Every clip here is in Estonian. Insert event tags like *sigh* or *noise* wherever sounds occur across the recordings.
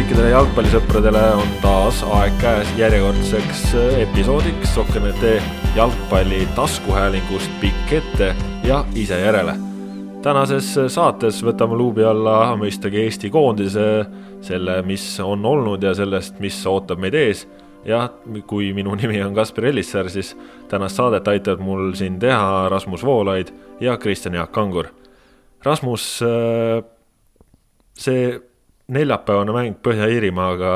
kõikidele jalgpallisõpradele, on taas aeg käes järjekordseks episoodiks Sokkernete jalgpalli taskuhäälingust pikk ette ja ise järele. tänases saates võtame luubi alla mõistagi Eesti koondise, selle, mis on olnud ja sellest, mis ootab meid ees jah, kui minu nimi on Kaspar Ellissaar, siis tänast saadet aitavad mul siin teha Rasmus Voolaid ja Kristjan Jaak Kangur. Rasmus, see neljapäevane mäng Põhja-Iirimaaga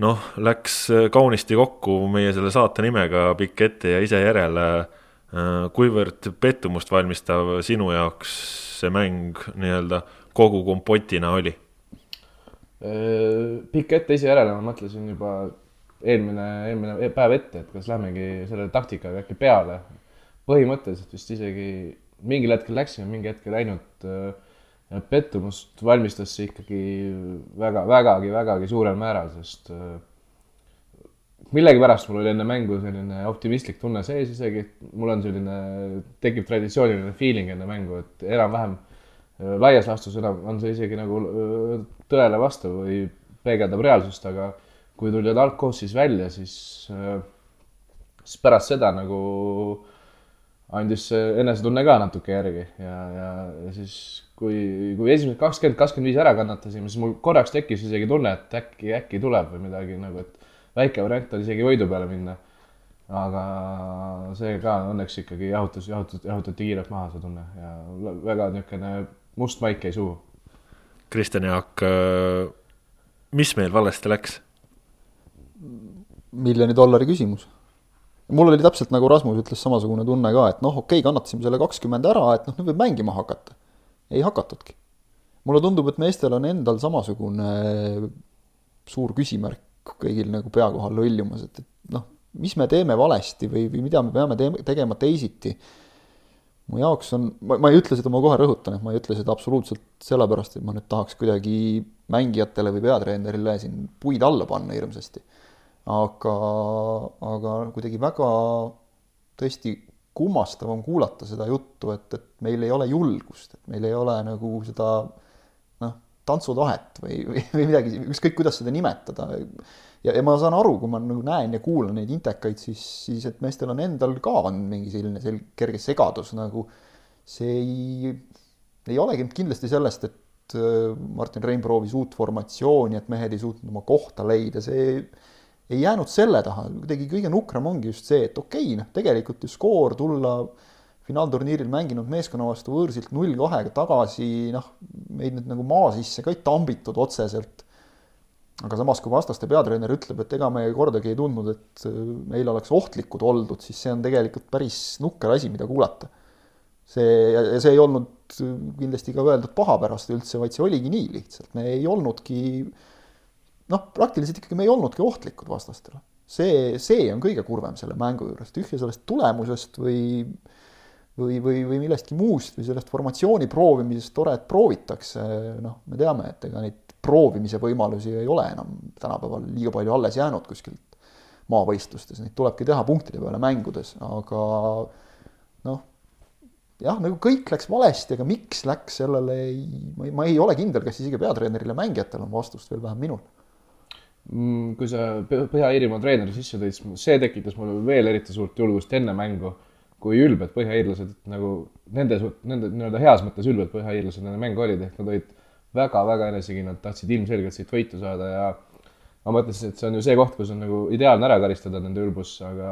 noh, läks kaunisti kokku meie selle saate nimega Pikk ette ja ise järele. kuivõrd pettumust valmistav sinu jaoks see mäng nii-öelda kogu kompotina oli? pikk ette ise järele, ma mõtlesin juba eelmine, eelmine päev ette, et kas lähmegi selle taktikaga äkki peale. põhimõtteliselt vist isegi mingil hetkel läksime, mingi hetk ei läinud äh, ja pettumust valmistas see ikkagi väga, vägagi, vägagi suurel määral, sest äh, millegipärast mul oli enne mängu selline optimistlik tunne sees isegi, et mul on selline, tekib traditsiooniline feeling enne mängu, et enam-vähem äh, laias laastus enam on see isegi nagu äh, tõele vastav või peegeldab reaalsust, aga kui tuli algkoosseis välja, siis, siis pärast seda nagu andis enesetunne ka natuke järgi ja, ja, ja siis kui, kui esimesed kakskümmend, kakskümmend viis ära kannatasime, siis mul korraks tekkis isegi tunne, et äkki, äkki tuleb või midagi nagu, et väike variant on isegi võidu peale minna. aga see ka õnneks ikkagi jahutas, jahutas, jahutati kiirelt maha, see tunne ja väga niisugune must maik jäi suhu. Kristjan Jaak, mis meil valesti läks? miljoni dollari küsimus mul oli täpselt nagu Rasmus ütles, samasugune tunne ka, et noh, okei okay,, kannatasime selle kakskümmend ära, et noh, nüüd võib mängima hakata ei hakatudki. mulle tundub, et meestel on endal samasugune suur küsimärk kõigil nagu pea kohal lollumas, et, et noh, mis me teeme valesti või, või mida me peame te tegema teisiti. mu jaoks on, ma, ma ei ütle seda, ma kohe rõhutan, et ma ei ütle seda absoluutselt sellepärast, et ma nüüd tahaks kuidagi mängijatele või peatreenerile siin puid alla panna hirmsasti. Aga, aga kuidagi väga tõesti kummastav on kuulata seda juttu, et, et meil ei ole julgust, et meil ei ole nagu seda noh, tantsutahet või, või, või midagi, ükskõik kuidas seda nimetada. ja, ja ma saan aru, kui ma nagu näen ja kuulan neid intekaid, siis, siis et meestel on endal ka on mingi selline sel-, kerge segadus nagu see ei, ei olegi kindlasti sellest, et äh, Martin Rein proovis uut formatsiooni, et mehed ei suutnud oma kohta leida, see ei jäänud selle taha, kuidagi kõige nukram ongi just see, et okei okay,, noh, tegelikult ju skoor tulla finaalturniiril mänginud meeskonna vastu võõrsilt null kahega tagasi, noh, meid nüüd nagu maa sisse ka ei tambitud otseselt. aga samas, kui vastaste peatreener ütleb, et ega me kordagi ei tundnud, et meil oleks ohtlikud oldud, siis see on tegelikult päris nukker asi, mida kuulata. see, ja see ei olnud kindlasti ka öeldud paha pärast üldse, vaid see oligi nii lihtsalt, me ei olnudki noh, praktiliselt ikkagi me ei olnudki ohtlikud vastastele. see, see on kõige kurvem selle mängu juures, tühja sellest tulemusest või või, või, või millestki muust või sellest formatsiooni proovimisest, tore, et proovitakse, noh, me teame, et ega neid proovimise võimalusi ei ole enam tänapäeval liiga palju alles jäänud kuskilt maavõistlustes, neid tulebki teha punktide peale mängudes, aga noh, jah, nagu kõik läks valesti, aga miks läks sellele ma ei, ma ei ole kindel, kas isegi peatreenerile, mängijatel on vastust veel vähem minul kui sa Põhja-Iirimaa treeneri sisse tõid, siis see tekitas mulle veel eriti suurt julgust enne mängu, kui ülbed põhjaiirlased nagu nende, nende nii-öelda heas mõttes ülbed põhjaiirlased enne mängu olid, ehk nad olid väga-väga enesekindlad, tahtsid ilmselgelt siit võitu saada ja ma mõtlesin, et see on ju see koht, kus on nagu ideaalne ära karistada nende ülbus, aga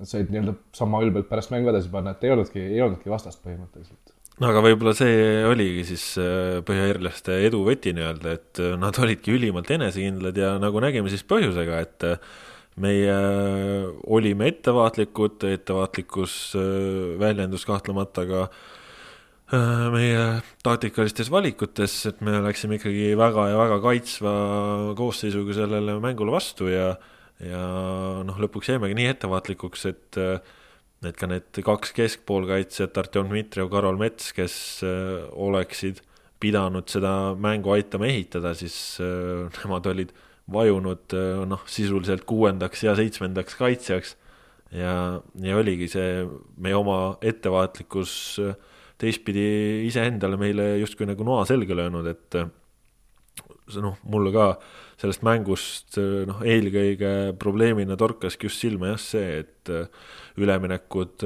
nad said nii-öelda sama ülbelt pärast mängu edasi panna, et ei olnudki, ei olnudki vastast põhimõtteliselt aga võib-olla see oligi siis äh, põhjairlaste edu võti nii-öelda, et äh, nad olidki ülimalt enesekindlad ja nagu nägime siis põhjusega, et äh, meie olime ettevaatlikud, ettevaatlikkus väljendus kahtlemata ka meie taktikalistes valikutes, et me läksime ikkagi väga ja väga kaitsva koosseisuga sellele mängule vastu ja ja noh, lõpuks jäimegi nii ettevaatlikuks, et äh, et ka need kaks keskpoolkaitsjat, Artjom Dmitrijev, Karol Mets, kes äh, oleksid pidanud seda mängu aitama ehitada, siis äh, nemad olid vajunud äh, noh, sisuliselt kuuendaks ja seitsmendaks kaitsjaks. ja, ja oligi see meie oma ettevaatlikkus teistpidi iseendale meile justkui nagu noa selga löönud, et noh, mulle ka sellest mängust noh, eelkõige probleemina torkaski just silma jah see, et üleminekud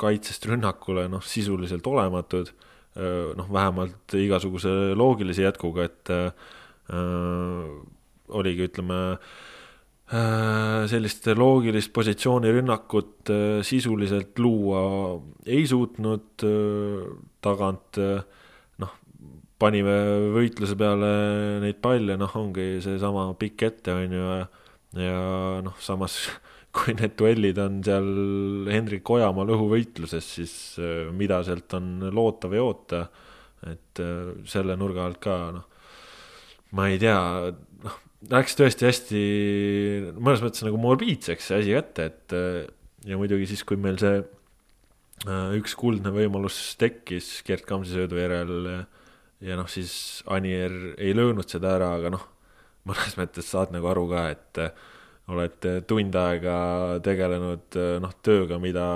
kaitsest rünnakule noh, sisuliselt olematud, noh, vähemalt igasuguse loogilise jätkuga, et äh, oligi, ütleme äh,, sellist loogilist positsioonirünnakut äh, sisuliselt luua ei suutnud äh, tagant äh, panime võitluse peale neid palle, noh, ongi seesama pikk ette, on ju, ja, ja noh, samas *laughs* kui need duellid on seal Hendrik Ojamaa lõhuvõitluses, siis äh, mida sealt on loota või oota, et äh, selle nurga alt ka, noh, ma ei tea, noh, läks tõesti hästi mõnes mõttes nagu morbiidseks see asi kätte, et äh, ja muidugi siis, kui meil see üks kuldne võimalus tekkis Gerd Kamsi söödu järel ja noh, siis Anier ei löönud seda ära, aga noh, mõnes mõttes saad nagu aru ka, et äh, oled tund aega tegelenud äh, noh, tööga, mida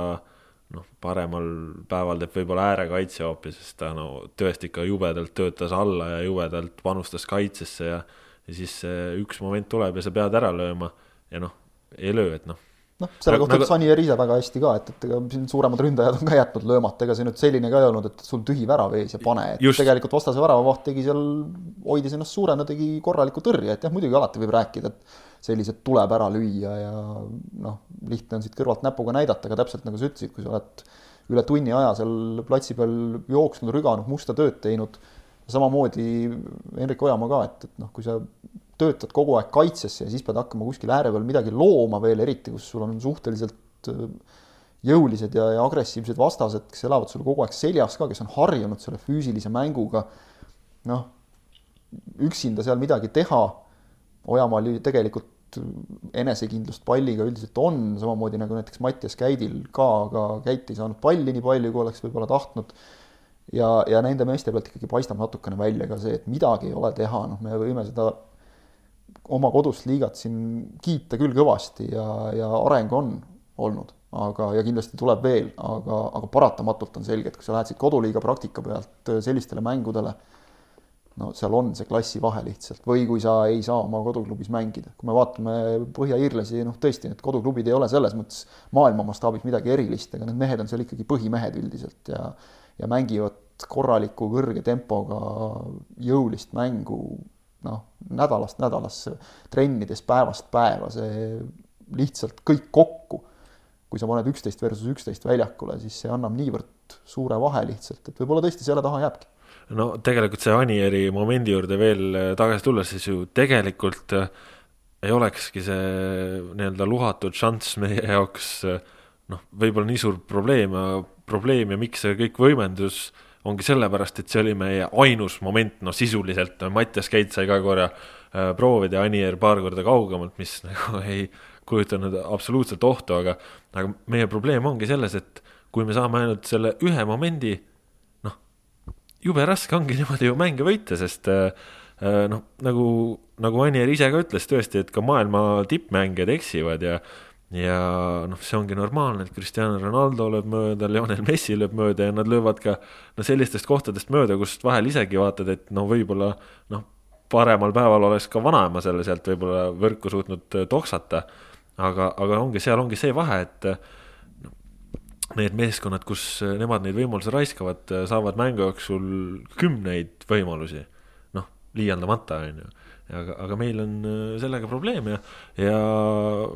noh, paremal päeval teeb võib-olla äärekaitse hoopis, sest ta no tõesti ikka jubedalt töötas alla ja jubedalt panustas kaitsesse ja ja siis üks moment tuleb ja sa pead ära lööma. Ja noh, ei löö, et noh, noh, selle kohta ütles. Anier ise väga hästi ka, et, et ega siin suuremad ründajad on ka jätnud löömata, ega see nüüd selline ka ei olnud, et sul tühi värav ees ja pane, et Just. tegelikult vastase väravavaht tegi seal, hoidis ennast suurena, tegi korraliku tõrje, et jah, muidugi alati võib rääkida, et sellised tuleb ära lüüa ja noh, lihtne on siit kõrvalt näpuga näidata, aga täpselt nagu sa ütlesid, kui sa oled üle tunni aja seal platsi peal jooksnud, rüganud, musta tööd teinud, samamoodi Henrik Ojamaa ka, et, et noh, kui sa töötad kogu aeg kaitsesse ja siis pead hakkama kuskil ääre peal midagi looma veel, eriti kus sul on suhteliselt äh, jõulised ja, ja agressiivsed vastased, kes elavad sul kogu aeg seljas ka, kes on harjunud selle füüsilise mänguga. noh, üksinda seal midagi teha. Ojamaal ju tegelikult enesekindlust palliga üldiselt on, samamoodi nagu näiteks Mattias Käidil ka, aga Käit ei saanud palli nii palju, kui oleks võib-olla tahtnud. ja, ja nende meeste pealt ikkagi paistab natukene välja ka see, et midagi ei ole teha, noh, me võime seda oma kodust liigat siin kiita küll kõvasti ja, ja areng on olnud, aga, ja kindlasti tuleb veel, aga, aga paratamatult on selge, et kui sa lähed siit koduliiga praktika pealt sellistele mängudele, no seal on see klassivahe lihtsalt. Või kui sa ei saa oma koduklubis mängida, kui me vaatame Põhja-Iirlasi, noh tõesti, need koduklubid ei ole selles mõttes maailma mastaabis midagi erilist, aga need mehed on seal ikkagi põhimehed üldiselt ja ja mängivad korraliku kõrge tempoga jõulist mängu noh, nädalast nädalasse, trennides päevast päeva, see lihtsalt kõik kokku. kui sa paned üksteist versus üksteist väljakule, siis see annab niivõrd suure vahe lihtsalt, et võib-olla tõesti selle taha jääbki. no tegelikult see Anieri momendi juurde veel tagasi tulles, siis ju tegelikult äh, ei olekski see nii-öelda luhatud šanss meie jaoks äh, noh, võib-olla nii suur probleem, probleem ja miks see kõik võimendus ongi sellepärast, et see oli meie ainus moment, noh sisuliselt. Mattias Keit sai ka korra äh, proovida, Anier paar korda kaugemalt, mis *laughs* nagu ei kujutanud absoluutselt ohtu, aga, aga meie probleem ongi selles, et kui me saame ainult selle ühe momendi, noh, jube raske ongi *laughs* niimoodi ju mänge võita, sest äh, äh noh, nagu, nagu Anier ise ka ütles tõesti, et ka maailma tippmängijad eksivad ja ja noh, see ongi normaalne, et Cristiano Ronaldo lööb mööda, Lionel Messi lööb mööda ja nad löövad ka no sellistest kohtadest mööda, kust vahel isegi vaatad, et no võib-olla noh, paremal päeval oleks ka vanaema selle sealt võib-olla võrku suutnud äh, toksata. aga, aga ongi, seal ongi see vahe, et no, need meeskonnad, kus äh, nemad neid võimalusi raiskavad, äh, saavad mängu jooksul kümneid võimalusi. noh, liialdamata, on ju aga, aga meil on äh, sellega probleem ja, ja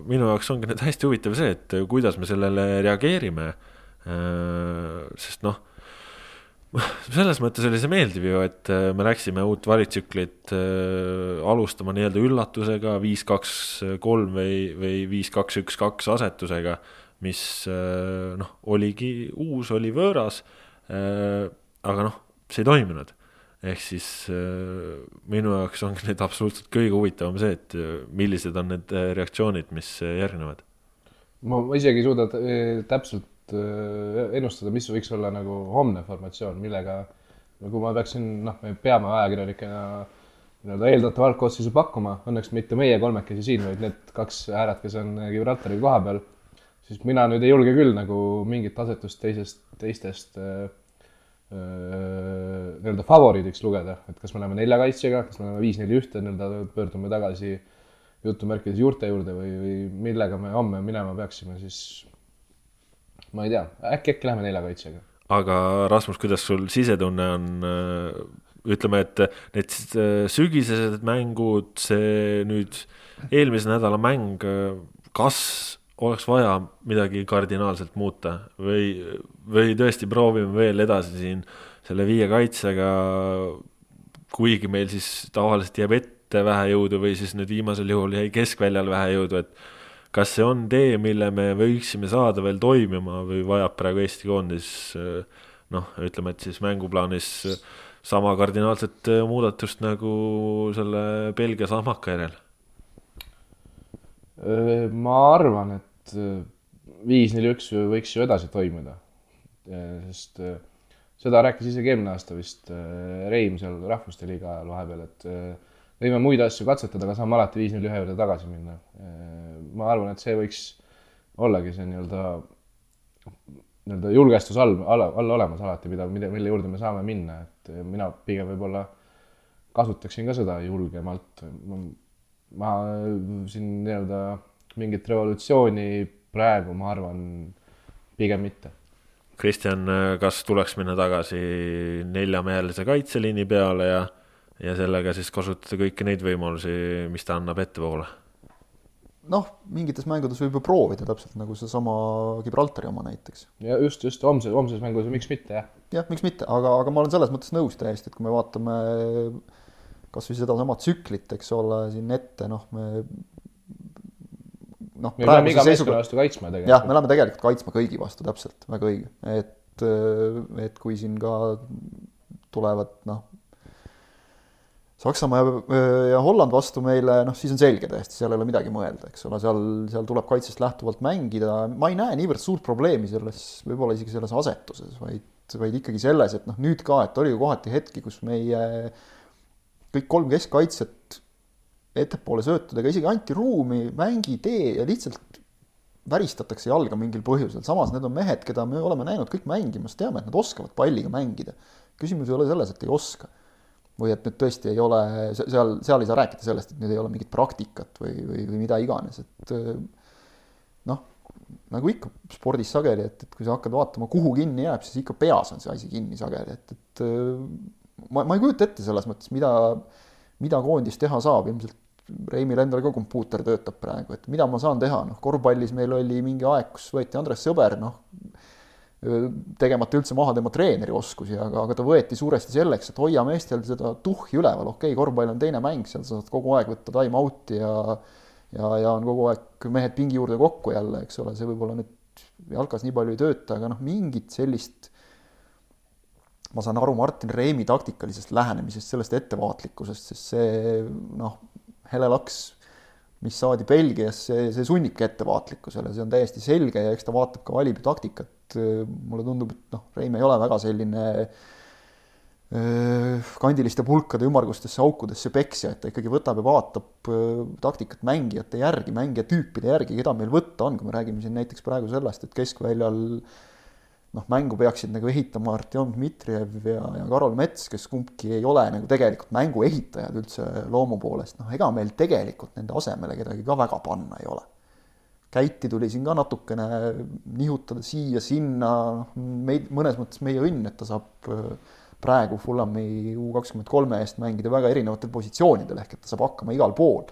minu jaoks ongi nüüd hästi huvitav see, et kuidas me sellele reageerime. Äh, sest noh, *laughs* selles mõttes oli see meeldiv ju, et äh, me läksime uut valitsüklit alustama nii-öelda üllatusega viis, kaks, kolm või, või viis, kaks, üks, kaks asetusega, mis noh, oligi uus, oli võõras. aga noh, see ei toiminud ehk siis äh, minu jaoks ongi nüüd absoluutselt kõige huvitavam see, et äh, millised on need äh, reaktsioonid, mis järgnevad. ma, isegi ei suuda täpselt ennustada, mis võiks olla nagu homne formatsioon, millega nagu ma peaksin, noh, me peame ajakirjanikena nii-öelda eeldatav algkoosseisu pakkuma, õnneks mitte meie kolmekesi siin, vaid need kaks ääret, kes on Gibraltari koha peal, siis mina nüüd ei julge küll nagu mingit asetust teisest, teistest äh, nii-öelda favoriidiks lugeda, et kas me läheme nelja kaitsjaga, kas me läheme viis-neli-ühte, nii-öelda pöördume tagasi jutumärkides juurte juurde või, või millega me homme minema peaksime, siis ma ei tea, äkki, äkki läheme nelja kaitsjaga. aga Rasmus, kuidas sul sisetunne on, ütleme, et need sügisesed mängud, see nüüd eelmise nädala mäng, kas oleks vaja midagi kardinaalselt muuta või, või tõesti proovime veel edasi siin selle viie kaitsega, kuigi meil siis tavaliselt jääb ette vähe jõudu või siis nüüd viimasel juhul jäi keskväljal vähe jõudu, et kas see on tee, mille me võiksime saada veel toimima või vajab praegu Eesti koondis noh, ütleme, et siis mänguplaanis sama kardinaalset muudatust nagu selle Belgia sahmaka järel? ma arvan, et et äh, viis, neli, üks võiks ju edasi toimuda. sest äh, seda rääkis isegi eelmine aasta vist äh, Reim seal Rahvuste Liiga ajal vahepeal, et võime muid asju katsetada, aga saame alati viis, neli, ühe juurde tagasi minna. ma arvan, et see võiks ollagi see nii-öelda, nii-öelda julgestus all, all, all olemas alati, mida, mida, mille juurde me saame minna, et mina pigem võib-olla kasutaksin ka seda julgemalt. ma siin nii-öelda mingit revolutsiooni praegu ma arvan pigem mitte. Kristjan, kas tuleks minna tagasi neljamehelise kaitseliini peale ja, ja sellega siis kasutada kõiki neid võimalusi, mis ta annab ettepoole? noh, mingites mängudes võib ju proovida, täpselt nagu seesama Gibraltari oma näiteks. ja just, just homse, homses mängus, miks mitte, jah. jah, miks mitte, aga, aga ma olen selles mõttes nõus täiesti, et kui me vaatame kas või sedasama tsüklit, eks ole, siin ette, noh, me noh. me peame iga meeskonna vastu kaitsma tegelikult. jah, me läheme tegelikult kaitsma kõigi vastu, täpselt, väga õige, et, äh, et kui siin ka tulevad noh, Saksamaa ja, ja Holland vastu meile, noh, siis on selge täiesti, seal ei ole midagi mõelda, eks ole, seal, seal tuleb kaitsest lähtuvalt mängida, ma ei näe niivõrd suurt probleemi selles, võib-olla isegi selles asetuses, vaid, vaid ikkagi selles, et noh, nüüd ka, et oli ju kohati hetki, kus meie kõik kolm keskkaitset ettepoole söötudega isegi anti ruumi, mängi, tee ja lihtsalt väristatakse jalga mingil põhjusel, samas need on mehed, keda me oleme näinud kõik mängimas, teame, et nad oskavad palliga mängida. küsimus ei ole selles, et ei oska. või et nüüd tõesti ei ole, seal, seal ei saa rääkida sellest, et nüüd ei ole mingit praktikat või, või, või mida iganes, et noh, nagu ikka spordis sageli, et, et kui sa hakkad vaatama, kuhu kinni jääb, siis ikka peas on see asi kinni sageli, et, et ma, ma ei kujuta ette selles mõttes, mida mida koondis teha saab, ilmselt Reimil endal ka kompuuter töötab praegu, et mida ma saan teha, noh, korvpallis meil oli mingi aeg, kus võeti Andres Sõber, noh, tegemata üldse maha tema treeneri oskusi, aga, aga ta võeti suuresti selleks, et hoia meestel seda tuhhi üleval, okei okay,, korvpall on teine mäng, seal sa saad kogu aeg võtta time-out'i ja ja, ja on kogu aeg mehed pingi juurde kokku jälle, eks ole, see võib-olla nüüd jalkas nii palju ei tööta, aga noh, mingit sellist ma saan aru Martin Reimi taktikalisest lähenemisest, sellest ettevaatlikkusest, sest see noh, hele laks, mis saadi Belgias, see, see sunnibki ettevaatlikkusele, see on täiesti selge ja eks ta vaatab ka, valib ju taktikat. mulle tundub, et noh, Reim ei ole väga selline kandiliste pulkade ümmargustesse aukudesse peksja, et ta ikkagi võtab ja vaatab taktikat mängijate järgi, mängijatüüpide järgi, keda meil võtta on, kui me räägime siin näiteks praegu sellest, et keskväljal äh, noh, mängu peaksid nagu ehitama Artjom Dmitrijev ja, ja Karol Mets, kes kumbki ei ole nagu tegelikult mängu ehitajad üldse loomu poolest, noh, ega meil tegelikult nende asemele kedagi ka väga panna ei ole. Käiti tuli siin ka natukene nihutada siia-sinna, noh, meid, mõnes mõttes meie õnn, et ta saab äh, praegu Fulhami U kakskümmend kolme eest mängida väga erinevatel positsioonidel, ehk et ta saab hakkama igal pool.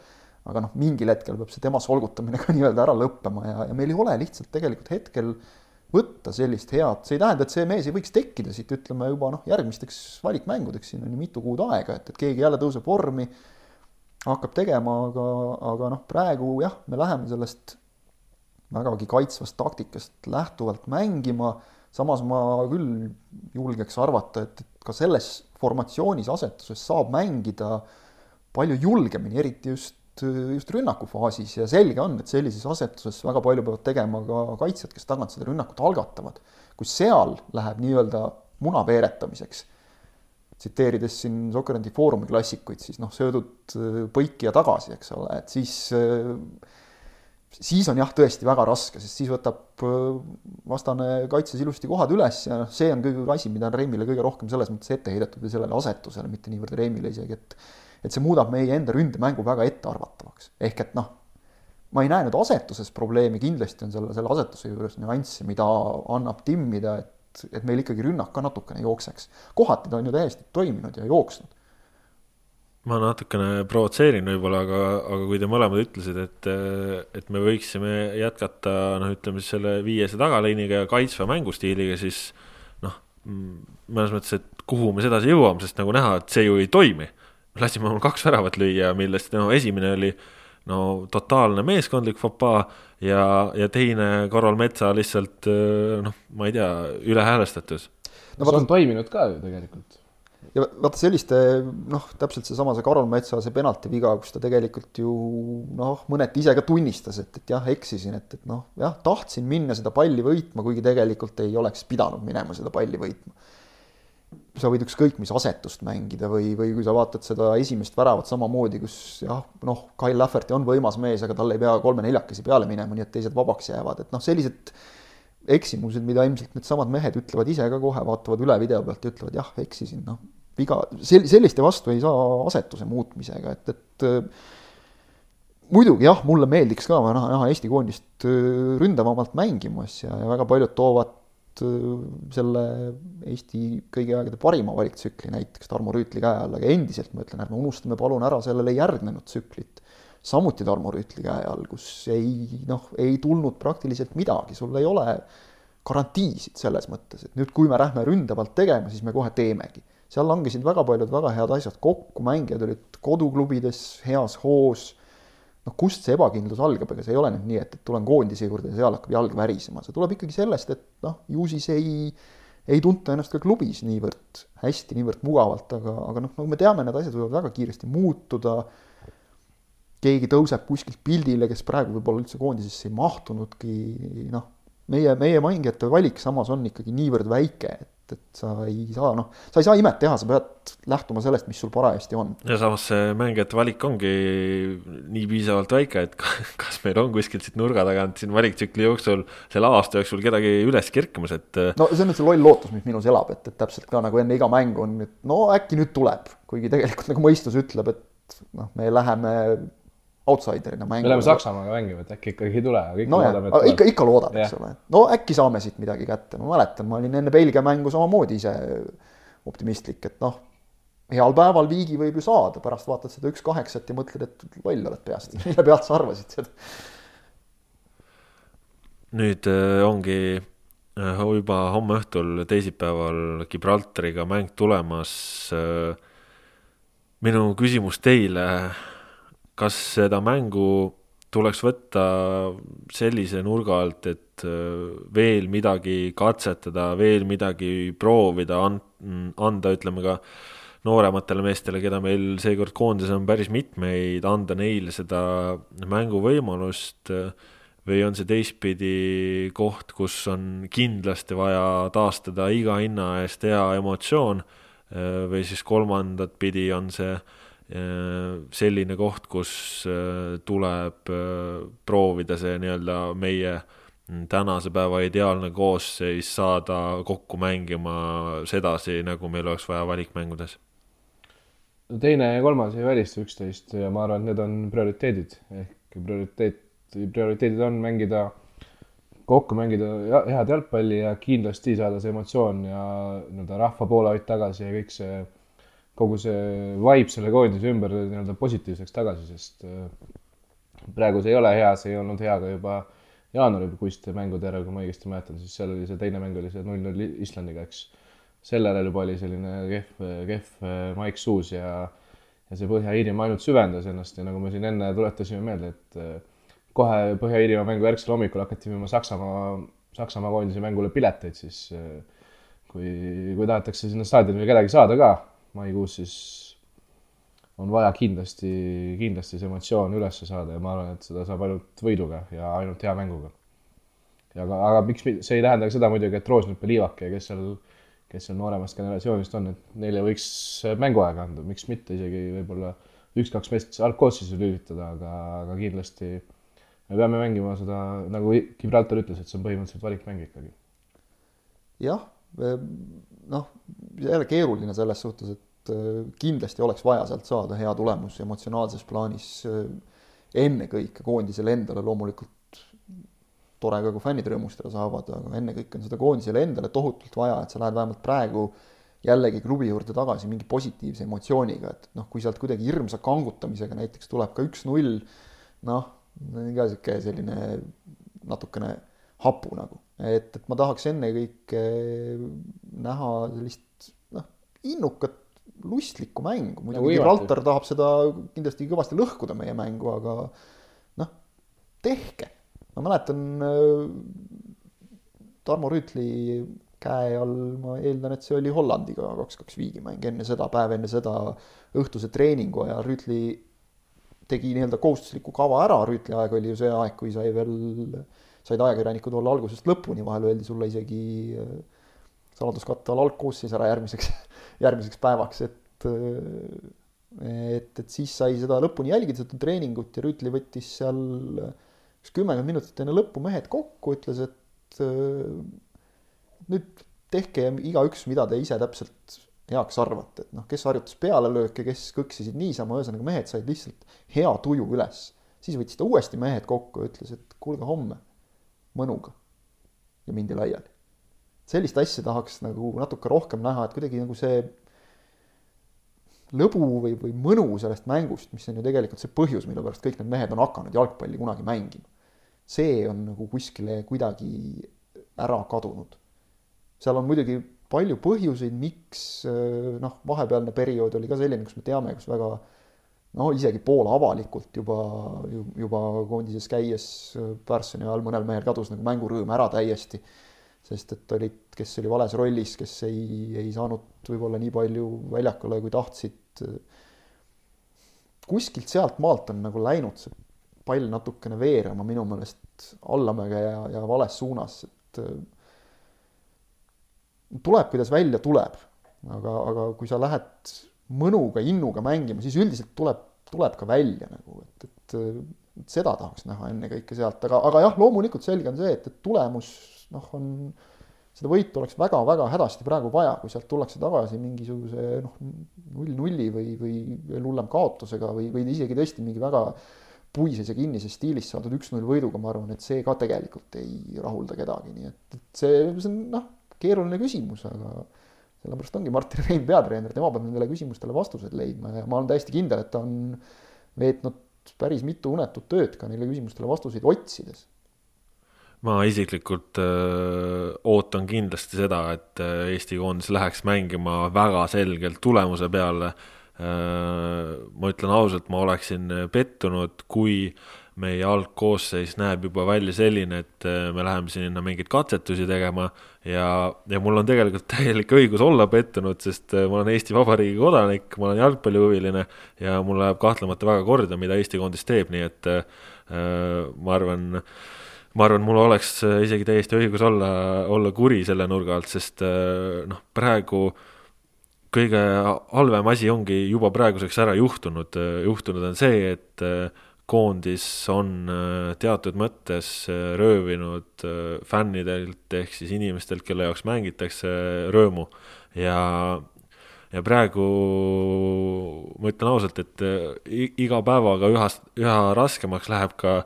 aga noh, mingil hetkel peab see tema solgutamine *laughs* ka nii-öelda ära lõppema ja, ja meil ei ole lihtsalt tegelikult hetkel äh, võtta sellist head, see ei tähenda, et see mees ei võiks tekkida siit, ütleme juba noh, järgmisteks valikmängudeks, siin on ju mitu kuud aega, et, et keegi jälle tõuseb vormi, hakkab tegema, aga, aga noh, praegu jah, me läheme sellest vägagi kaitsvast taktikast lähtuvalt mängima, samas ma küll julgeks arvata, et, et ka selles formatsioonis asetuses saab mängida palju julgemini, eriti just just rünnakufaasis ja selge on, et sellises asetuses väga palju peavad tegema ka kaitsjad, kes tagant seda rünnakut algatavad. kui seal läheb nii-öelda muna veeretamiseks, tsiteerides siin Soccerandi Foorumi klassikuid, siis noh, söödud põiki ja tagasi, eks ole, et siis siis on jah, tõesti väga raske, sest siis võtab vastane kaitses ilusti kohad üles ja noh, see on kõige asi, mida on Reimile kõige rohkem selles mõttes ette heidetud või sellele asetusele, mitte niivõrd Reimile isegi, et et see muudab meie enda ründemängu väga ettearvatavaks. ehk et noh, ma ei näe nüüd asetuses probleemi, kindlasti on selle, selle asetuse juures nüansse, mida annab timmida, et, et meil ikkagi rünnak ka natukene jookseks. kohati ta on ju täiesti toiminud ja jooksnud ma natukene provotseerin võib-olla, aga, aga kui te mõlemad ütlesite, et, et me võiksime jätkata noh, ütleme siis selle viiese tagaliiniga ja kaitsva mängustiiliga, siis noh, mõnes mõttes, et kuhu me sedasi jõuame, sest nagu näha, et see ju ei toimi. Lasime oma kaks väravat lüüa, millest no esimene oli no totaalne meeskondlik fopaa ja, ja teine Karol Metsa lihtsalt noh, ma ei tea, ülehäälestatus. no see on toiminud ka ju tegelikult ja vaata selliste noh, täpselt seesama see Karol Metsa see penalti viga, kus ta tegelikult ju noh, mõneti ise ka tunnistas, et, et jah, eksisin, et, et noh, jah, tahtsin minna seda palli võitma, kuigi tegelikult ei oleks pidanud minema seda palli võitma. Sa võid ükskõik mis asetust mängida või, või kui sa vaatad seda esimest väravat samamoodi, kus jah, noh, Kyle Lafferty on võimas mees, aga tal ei pea kolme-neljakesi peale minema, nii et teised vabaks jäävad, et noh, sellised eksimused, mida ilmselt needsamad mehed ütlevad ise ka kohe, vaatavad üle video pealt ja ütlevad jah, eksisin, noh viga, sel-, selliste vastu ei saa asetuse muutmisega, et, et äh, muidugi jah, mulle meeldiks ka näha, näha Eesti koondist äh, ründavamalt mängimas ja, ja väga paljud toovad selle Eesti kõigi aegade parima valiktsükli näiteks Tarmo Rüütli käe all, aga endiselt ma ütlen, ärme unustame palun ära sellele järgnenud tsüklit. samuti Tarmo Rüütli käe all, kus ei noh, ei tulnud praktiliselt midagi, sul ei ole garantiisid selles mõttes, et nüüd, kui me lähme ründavalt tegema, siis me kohe teemegi seal langesid väga paljud väga head asjad kokku, mängijad olid koduklubides heas hoos. Noh, kust see ebakindlus algab, ega see ei ole nüüd nii, et, et tulen koondise juurde ja seal hakkab jalg värisema, see tuleb ikkagi sellest, et noh, ju siis ei, ei tunta ennast ka klubis niivõrd hästi, niivõrd mugavalt, aga, aga noh, nagu me teame, need asjad võivad väga kiiresti muutuda. keegi tõuseb kuskilt pildile, kes praegu võib-olla üldse koondisesse ei mahtunudki, noh, meie, meie mängijate valik samas on ikkagi niivõrd väike, et et sa ei saa, noh, sa ei saa imet teha, sa pead lähtuma sellest, mis sul parajasti on. ja samas see mängijate valik ongi nii piisavalt väike, et *laughs* kas meil on kuskilt siit nurga tagant siin valiktsükli jooksul selle aasta jooksul kedagi üles kerkimas, et. no see on nüüd see loll lootus, mis minus elab, et, et täpselt ka nagu enne iga mängu on, et no äkki nüüd tuleb, kuigi tegelikult nagu mõistus ütleb, et noh, me läheme outsider'ina mängu. me läheme Saksamaaga mängima, et äkki ikkagi ei tule, aga ikka no loodame, et tuleb. ikka, ikka loodad, eks ole. no äkki saame siit midagi kätte, ma mäletan, ma olin enne Belgia mängu samamoodi ise optimistlik, et noh, heal päeval viigi võib ju saada, pärast vaatad seda üks kaheksat ja mõtled, et loll oled peast, *laughs* mille pealt sa arvasid seda? nüüd äh, ongi äh, juba homme õhtul, teisipäeval Gibraltariga mäng tulemas. Äh, minu küsimus teile kas seda mängu tuleks võtta sellise nurga alt, et äh, veel midagi katsetada, veel midagi proovida, anda, ütleme ka noorematele meestele, keda meil seekord koondises on päris mitmeid, anda neile seda mänguvõimalust või on see teistpidi koht, kus on kindlasti vaja taastada iga hinna eest hea emotsioon või siis kolmandat pidi on see äh, Äh, selline koht, kus äh, tuleb äh, proovida see nii-öelda meie tänase päeva ideaalne koosseis saada kokku mängima sedasi, nagu meil oleks vaja valikmängudes. teine ja kolmas ei välista üksteist ja ma arvan, et need on prioriteedid ehk prioriteet, prioriteedid on mängida, kokku mängida head jalgpalli ja kindlasti saada see emotsioon ja nii-öelda rahva poolehoid tagasi ja kõik see kogu see vibe selle koondise ümber nii-öelda positiivseks tagasi, sest äh, praegu see ei ole hea, see ei olnud hea ka juba jaanuarikuiste mängude järel, kui ma õigesti mäletan, siis seal oli see teine mäng oli see null-null Islandiga, eks. selle järel juba oli selline kehv, kehv äh, maik suus ja, ja see Põhja-Iirimaa ainult süvendas ennast ja nagu me siin enne tuletasime meelde, et äh, kohe Põhja-Iirimaa mängu järgsel hommikul hakati müüma Saksamaa, Saksamaa koondise mängule pileteid, siis kui, kui tahetakse sinna staadionile kedagi saada ka, maikuus, siis on vaja kindlasti, kindlasti see emotsioon üles saada ja ma arvan, et seda saab ainult võiduga ja ainult hea mänguga. ja aga, aga miks, see ei tähenda ka seda muidugi, et Roosnip ja Liivak ja kes seal, kes seal nooremast generatsioonist on, et neile võiks mänguaega anda, miks mitte isegi võib-olla üks-kaks meest algkoosseisu lülitada, aga, aga kindlasti me peame mängima seda, nagu Gibraltar ütles, et see on põhimõtteliselt valikmäng ikkagi. jah, noh, jälle keeruline selles suhtes, et äh, kindlasti oleks vaja sealt saada hea tulemus emotsionaalses plaanis äh, ennekõike koondisele endale. Loomulikult tore ka, kui fännid rõõmustada saavad, aga ennekõike on seda koondisele endale tohutult vaja, et sa lähed vähemalt praegu jällegi klubi juurde tagasi mingi positiivse emotsiooniga, et noh, kui sealt kuidagi hirmsa kangutamisega näiteks tuleb ka üks-null, noh, ka sihuke selline natukene hapu nagu, et, et ma tahaks ennekõike näha sellist noh, innukat lustlikku mängu, muidugi nagu Gibraltar tahab seda kindlasti kõvasti lõhkuda, meie mängu, aga noh, tehke. ma mäletan äh, Tarmo Rüütli käe all, ma eeldan, et see oli Hollandiga kaks-kaks viigimäng, enne seda, päev enne seda õhtuse treeningu ajal Rüütli tegi nii-öelda kohustusliku kava ära, Rüütli aeg oli ju see aeg, kui sai veel, said ajakirjanikud olla algusest lõpuni, vahel öeldi sulle isegi äh, saladuskatte all algkoosseis ära järgmiseks, *laughs* järgmiseks päevaks, et et, et siis sai seda lõpuni jälgida, seda treeningut ja Rüütli võttis seal üks kümmekond minutit enne lõppu mehed kokku, ütles, et nüüd tehke igaüks, mida te ise täpselt heaks arvate, et noh, kes harjutas pealelööke, kes kõksisid niisama, ühesõnaga mehed said lihtsalt hea tuju üles. siis võttis ta uuesti mehed kokku ja ütles, et kuulge homme mõnuga. ja mindi laiali. sellist asja tahaks nagu natuke rohkem näha, et kuidagi nagu see lõbu või, või mõnu sellest mängust, mis on ju tegelikult see põhjus, mille pärast kõik need mehed on hakanud jalgpalli kunagi mängima. see on nagu kuskile kuidagi ära kadunud seal on muidugi palju põhjuseid, miks noh, vahepealne periood oli ka selline, kus me teame, kus väga no isegi poolavalikult juba, juba koondises käies Pärssoni ajal mõnel mehel kadus nagu mängurõõm ära täiesti. sest et olid, kes oli vales rollis, kes ei, ei saanud võib-olla nii palju väljakule, kui tahtsid. kuskilt sealt maalt on nagu läinud see pall natukene veerema minu meelest allamäge ja, ja vales suunas, et tuleb, kuidas välja tuleb. aga, aga kui sa lähed mõnuga, innuga mängima, siis üldiselt tuleb, tuleb ka välja nagu, et, et, et seda tahaks näha ennekõike sealt, aga, aga jah, loomulikult selge on see, et, et tulemus noh, on, seda võitu oleks väga-väga hädasti praegu vaja, kui sealt tullakse tagasi mingisuguse noh, null-nulli või, või veel hullem kaotusega või, või isegi tõesti mingi väga puises ja kinnises stiilis saadud üks-null võiduga, ma arvan, et see ka tegelikult ei rahulda kedagi, nii et, et see, see on noh keeruline küsimus, aga sellepärast ongi Martin Rein peatreener, tema peab nendele küsimustele vastused leidma ja ma olen täiesti kindel, et ta on veetnud päris mitu unetut tööd ka neile küsimustele vastuseid otsides. ma isiklikult öö, ootan kindlasti seda, et Eesti koondis läheks mängima väga selgelt tulemuse peale. ma ütlen ausalt, ma oleksin pettunud, kui meie algkoosseis näeb juba välja selline, et äh, me läheme sinna mingeid katsetusi tegema ja, ja mul on tegelikult *laughs* täielik õigus olla pettunud, sest äh, ma olen Eesti Vabariigi kodanik, ma olen jalgpallihuviline ja mul läheb kahtlemata väga korda, mida Eesti koondis teeb, nii et äh, ma arvan, ma arvan, mul oleks isegi täiesti õigus olla, olla kuri selle nurga alt, sest noh, praegu kõige halvem asi ongi juba praeguseks ära juhtunud, juhtunud on see, et koondis on äh, teatud mõttes äh, röövinud äh, fännidelt ehk siis inimestelt, kelle jaoks mängitakse rõõmu. Ja ja praegu ma ütlen ausalt, et iga päevaga üha, üha raskemaks läheb ka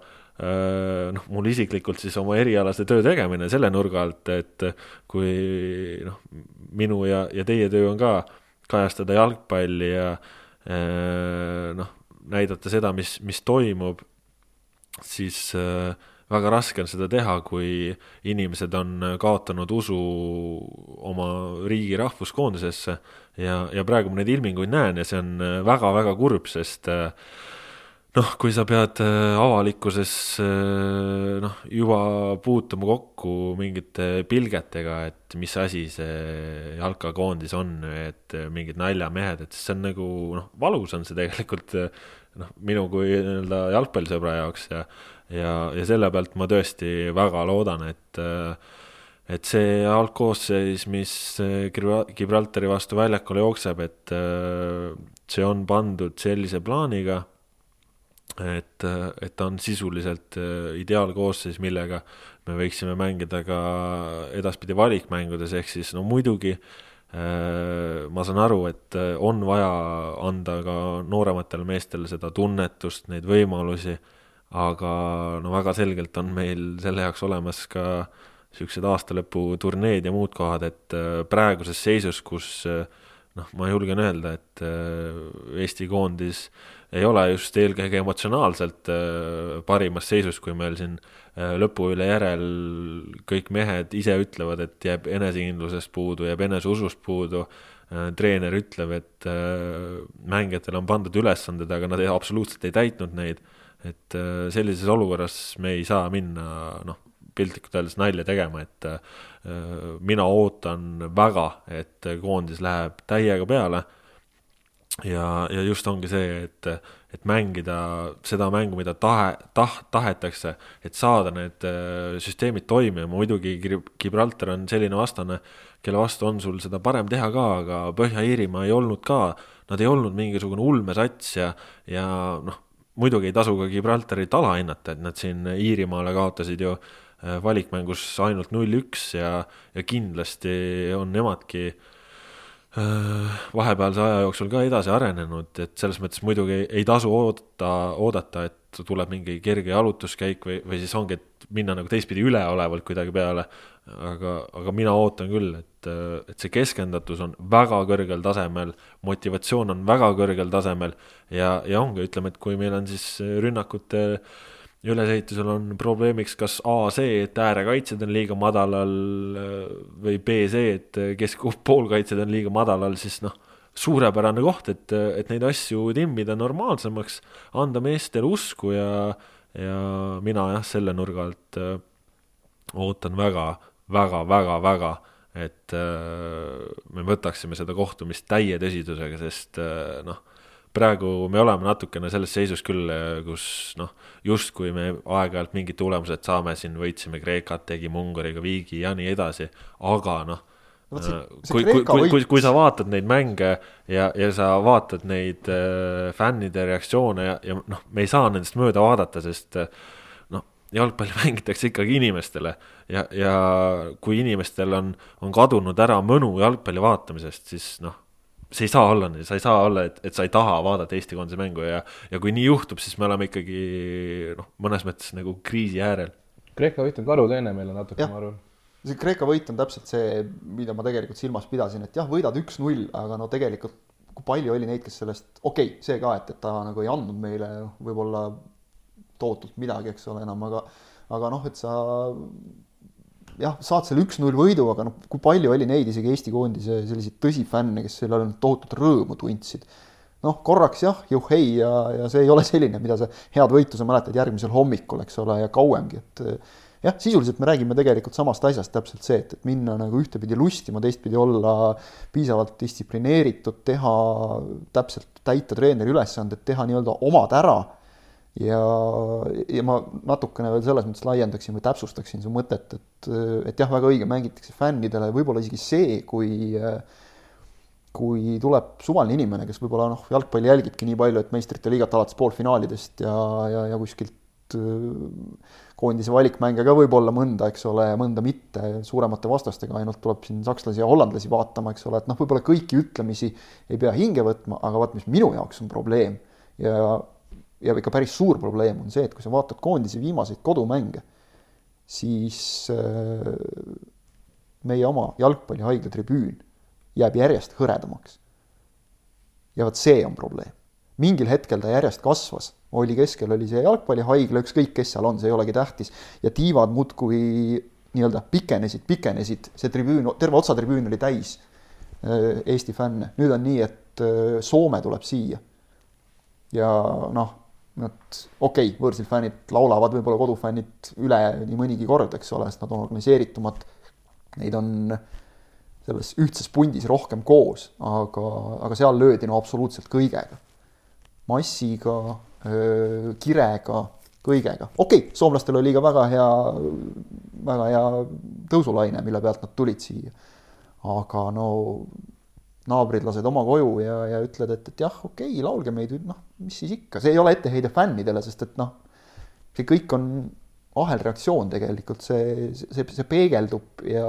noh, mul isiklikult siis oma erialase töö tegemine selle nurga alt, et kui noh, minu ja, ja teie töö on ka kajastada jalgpalli ja noh, näidata seda, mis, mis toimub, siis äh, väga raske on seda teha, kui inimesed on kaotanud usu oma riigi rahvuskoondisesse. Ja, ja praegu ma neid ilminguid näen ja see on väga-väga kurb, sest äh, noh, kui sa pead äh, avalikkuses äh, noh, juba puutuma kokku mingite pilgetega, et mis asi see jalkakoondis on, et mingid naljamehed, et see on nagu noh, valus on see tegelikult noh, minu kui nii-öelda jalgpallisõbra jaoks ja ja, ja selle pealt ma tõesti väga loodan, et et see algkoosseis, mis Gibraltari vastu väljakule jookseb, et see on pandud sellise plaaniga et, et ta on sisuliselt ideaalkoosseis, millega me võiksime mängida ka edaspidi valikmängudes, ehk siis no muidugi ma saan aru, et on vaja anda ka noorematele meestele seda tunnetust, neid võimalusi, aga no väga selgelt on meil selle jaoks olemas ka niisugused aastalõputurneed ja muud kohad, et praeguses seisus, kus noh, ma julgen öelda, et Eesti koondis ei ole just eelkõige emotsionaalselt parimas seisus, kui meil siin Äh, lõpu üle järel kõik mehed ise ütlevad, et jääb enesekindlusest puudu, jääb eneseusust puudu. Äh, treener ütleb, et äh, mängijatele on pandud ülesanded, aga nad ei, absoluutselt ei täitnud neid. et sellises olukorras me ei saa minna, noh, piltlikult öeldes nalja tegema, et mina ootan väga, et koondis läheb täiega peale. Ja, ja just ongi see, et, et mängida seda mängu, mida tahe, tah-, tahetakse, et saada need äh, süsteemid toimima, muidugi Gibraltar on selline vastane, kelle vastu on sul seda parem teha ka, aga Põhja-Iirimaa ei olnud ka, nad ei olnud mingisugune ulmesats ja, ja noh, muidugi ei tasu ka Gibraltarit alahinnata, et nad siin Iirimaale kaotasid ju äh, valikmängus ainult null-üks ja, ja kindlasti on nemadki äh, Äh, vahepealse aja jooksul ka edasi arenenud, et selles mõttes muidugi ei, ei tasu oodata, oodata, et tuleb mingi kerge jalutuskäik või, või siis ongi, et minna nagu teistpidi üleolevalt kuidagi peale. aga, aga mina ootan küll, et, et see keskendatus on väga kõrgel tasemel, motivatsioon on väga kõrgel tasemel ja, ja ongi, ütleme, et kui meil on siis rünnakute äh, ülesehitusel on probleemiks kas A see, et äärekaitsjad on liiga madalal või B see, et keskpoolkaitsjad on liiga madalal, siis noh, suurepärane koht, et, et neid asju timmida normaalsemaks, anda meestele usku ja, ja mina jah, selle nurga alt äh, ootan väga, väga, väga, väga, et äh, me võtaksime seda kohtumist täie tõsidusega, sest äh, noh praegu me oleme natukene selles seisus küll, kus noh, justkui me aeg-ajalt mingid tulemused saame, siin võitsime Kreekat, tegime Ungariga viigi ja nii edasi, aga noh, kui, kui, kui, kui, kui sa vaatad neid mänge ja, ja sa vaatad neid äh, fännide reaktsioone ja, ja noh, me ei saa nendest mööda vaadata, sest äh, noh, jalgpalli mängitakse ikkagi inimestele ja, ja kui inimestel on, on kadunud ära mõnu jalgpalli vaatamisest, siis noh, see ei saa olla nii, sa ei saa olla, et, et sa ei taha vaadata Eesti koondise mängu ja, ja kui nii juhtub, siis me oleme ikkagi noh, mõnes mõttes nagu kriisi äärel. Kreeka võit on karuteene meile natuke, ma arvan. see Kreeka võit on täpselt see, mida ma tegelikult silmas pidasin, et jah, võidad üks-null, aga no tegelikult kui palju oli neid, kes sellest, okei okay,, see ka, et, et ta nagu ei andnud meile võib-olla tohutult midagi, eks ole, enam, aga aga noh, et sa jah, saad selle üks-null võidu, aga noh, kui palju oli neid isegi Eesti koondise selliseid tõsifänne, kes selle all tohutut rõõmu tundsid. noh, korraks jah, juhhei ja, ja see ei ole selline, mida sa head võitu sa mäletad järgmisel hommikul, eks ole, ja kauemgi, et jah, sisuliselt me räägime tegelikult samast asjast, täpselt see, et, et minna nagu ühtepidi lustima, teistpidi olla piisavalt distsiplineeritud, teha täpselt, täita treeneri ülesanded, teha nii-öelda omad ära ja, ja ma natukene veel selles mõttes laiendaksin või täpsustaksin su mõtet, et, et jah, väga õige, mängitakse fännidele, võib-olla isegi see, kui kui tuleb suvaline inimene, kes võib-olla noh, jalgpalli jälgibki nii palju, et meistrite liigat alates poolfinaalidest ja, ja, ja kuskilt koondise valikmänge ka võib-olla mõnda, eks ole, mõnda mitte, suuremate vastastega. Ainult tuleb siin sakslasi ja hollandlasi vaatama, eks ole, et noh, võib-olla kõiki ütlemisi ei pea hinge võtma, aga vaat, mis minu jaoks on probleem ja ja ikka päris suur probleem on see, et kui sa vaatad koondise viimaseid kodumänge, siis äh, meie oma jalgpallihaigla tribüün jääb järjest hõredamaks. ja vot see on probleem. mingil hetkel ta järjest kasvas, oli keskel oli see jalgpallihaigla, ükskõik kes seal on, see ei olegi tähtis, ja tiivad muudkui nii-öelda pikenesid, pikenesid, see tribüün, terve otsatribüün oli täis äh, Eesti fänne, nüüd on nii, et äh, Soome tuleb siia. ja noh nad, okei okay,, võõrsil fännid laulavad võib-olla kodufännid üle nii mõnigi kord, eks ole, sest nad on organiseeritumad. Neid on selles ühtses pundis rohkem koos, aga, aga seal löödi no absoluutselt kõigega. massiga, kirega, kõigega. okei okay,, soomlastel oli ka väga hea, väga hea tõusulaine, mille pealt nad tulid siia. aga no naabrid lased oma koju ja, ja ütled, et, et jah, okei okay,, laulge meid, noh, mis siis ikka, see ei ole etteheide fännidele, sest et noh, see kõik on ahelreaktsioon tegelikult, see, see, see peegeldub ja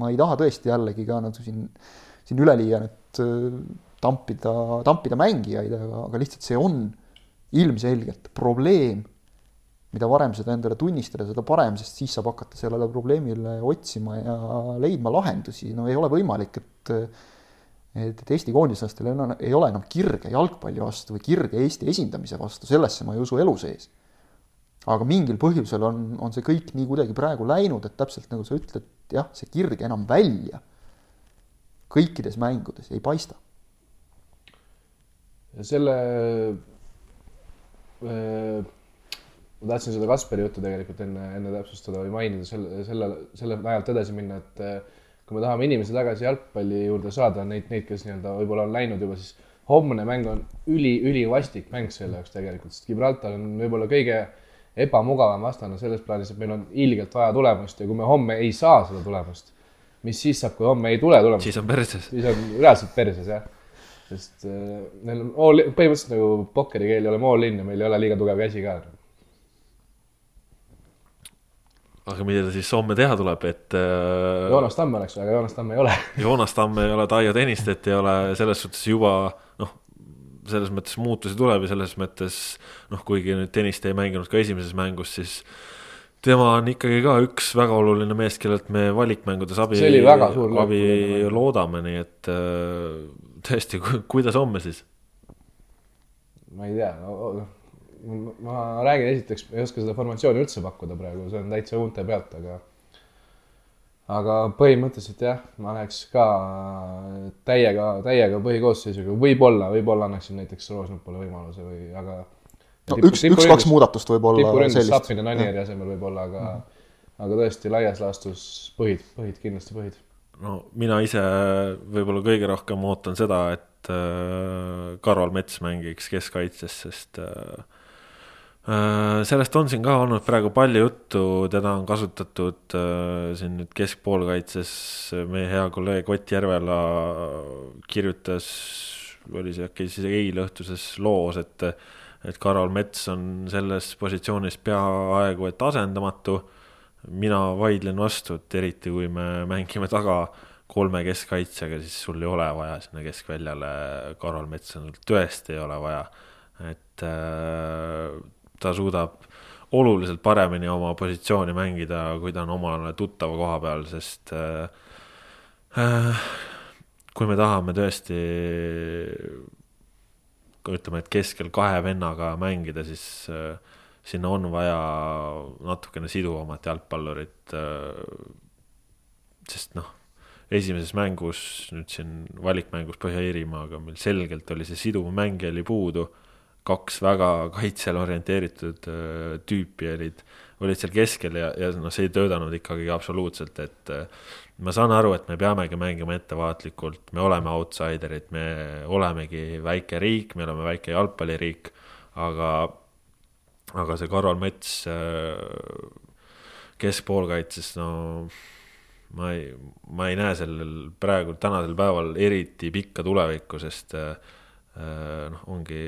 ma ei taha tõesti jällegi ka nagu siin, siin üleliia nüüd äh, tampida, tampida mängijaid, aga, aga lihtsalt see on ilmselgelt probleem, mida varem seda endale tunnistada, seda parem, sest siis saab hakata sellele probleemile otsima ja leidma lahendusi, no ei ole võimalik, et et, et Eesti koondislastel ei ole enam kirge jalgpalli vastu või kirge Eesti esindamise vastu, sellesse ma ei usu elu sees. aga mingil põhjusel on, on see kõik nii kuidagi praegu läinud, et täpselt nagu sa ütled, jah, see kirg enam välja kõikides mängudes ei paista. selle äh ma tahtsin seda Kasperi juttu tegelikult enne, enne täpsustada või mainida selle, selle, selle najalt edasi minna, et eh, kui me tahame inimesi tagasi jalgpalli juurde saada, neid, neid, kes nii-öelda võib-olla on läinud juba, siis homne mäng on üli, ülivastik mäng selle jaoks tegelikult, sest Gibraltar on võib-olla kõige ebamugavam vastane selles plaanis, et meil on ilgelt vaja tulemust ja kui me homme ei saa seda tulemust, mis siis saab, kui homme ei tule tulemust? siis on perses. siis on reaalselt perses, jah. sest äh, neil on all, põhimõtteliselt nagu pokkeri keel ei ole all in ja meil ei ole liiga tugev käsi ka aga mida ta siis homme teha tuleb, et äh,. Joonas Tamm oleks, aga Joonas Tamm ei ole *laughs* Joonas Tamm ei ole, Taio Tõnistet ei ole, selles suhtes juba noh, selles mõttes muutusi tuleb ja selles mõttes noh, kuigi nüüd Tõniste ei mänginud ka esimeses mängus, siis tema on ikkagi ka üks väga oluline mees, kellelt me valikmängudes abi, abi loodame, nii et äh, tõesti, kuidas homme siis? ma ei tea no,, ma räägin esiteks, ei oska seda formatsiooni üldse pakkuda praegu, see on täitsa uunte pealt, aga aga põhimõtteliselt jah, ma läheks ka täiega, täiega põhikoosseisuga, võib-olla, võib-olla annaksin näiteks Roosnupule võimaluse või, aga no tipu, üks, üks-kaks muudatust võib-olla tipuründes Sapini Nanieri asemel võib-olla, aga mm -hmm. aga tõesti laias laastus põhid, põhid, kindlasti põhid. no mina ise võib-olla kõige rohkem ootan seda, et äh, Karol Mets mängiks keskkaitses, sest Äh, sellest on siin ka olnud praegu palju juttu, teda on kasutatud äh, siin nüüd keskpoolkaitses, meie hea kolleeg Ott Järvela kirjutas, oli see äkki siis eileõhtuses loos, et, et Karol Mets on selles positsioonis peaaegu et asendamatu. mina vaidlen vastu, et eriti kui me mängime taga kolme keskkaitsjaga, siis sul ei ole vaja sinna keskväljale Karol Metsa, tõesti ei ole vaja, et äh, ta suudab oluliselt paremini oma positsiooni mängida, kui ta on omale tuttava koha peal, sest äh, kui me tahame tõesti ütleme, et keskel kahe vennaga mängida, siis äh, sinna on vaja natukene siduvamat jalgpallurit äh,. sest noh, esimeses mängus, nüüd siin valikmängus Põhja-Iirimaaga meil selgelt oli see siduv mängija oli puudu kaks väga kaitsele orienteeritud äh, tüüpi olid, olid seal keskel ja, ja noh, see ei töötanud ikkagi absoluutselt, et äh, ma saan aru, et me peamegi mängima ettevaatlikult, me oleme outsiderid, me olemegi väike riik, me oleme väike jalgpalliriik, aga, aga see Karol Mets äh, keskpoolkaitses, no ma ei, ma ei näe sellel praegu tänasel päeval eriti pikka tulevikku, sest noh, ongi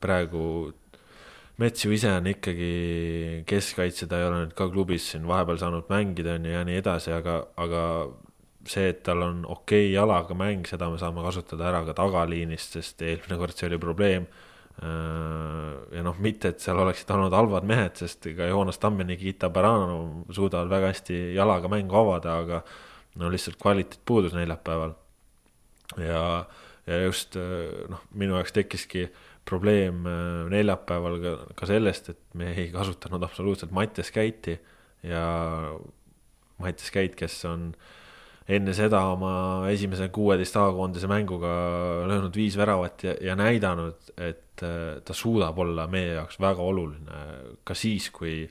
praegu Mets ju ise on ikkagi keskkaitse, ta ei ole nüüd ka klubis siin vahepeal saanud mängida, on ju, ja nii edasi, aga, aga see, et tal on okei okay jalaga mäng, seda me saame kasutada ära ka tagaliinist, sest eelmine kord see oli probleem. Äh, ja noh, mitte, et seal oleksid olnud halvad mehed, sest ka Joonas Tamm ja Nikita Baranov suudavad väga hästi jalaga mängu avada, aga no lihtsalt kvaliteet puudus neljapäeval. ja, ja just noh, minu jaoks tekkiski äh, probleem äh, neljapäeval ka, ka sellest, et me ei kasutanud absoluutselt Mattias Käiti ja Mattias Käit, kes on enne seda oma esimese kuueteist A-koondise mänguga löönud viis väravat ja, ja näidanud, et äh, ta suudab olla meie jaoks väga oluline ka siis, kui,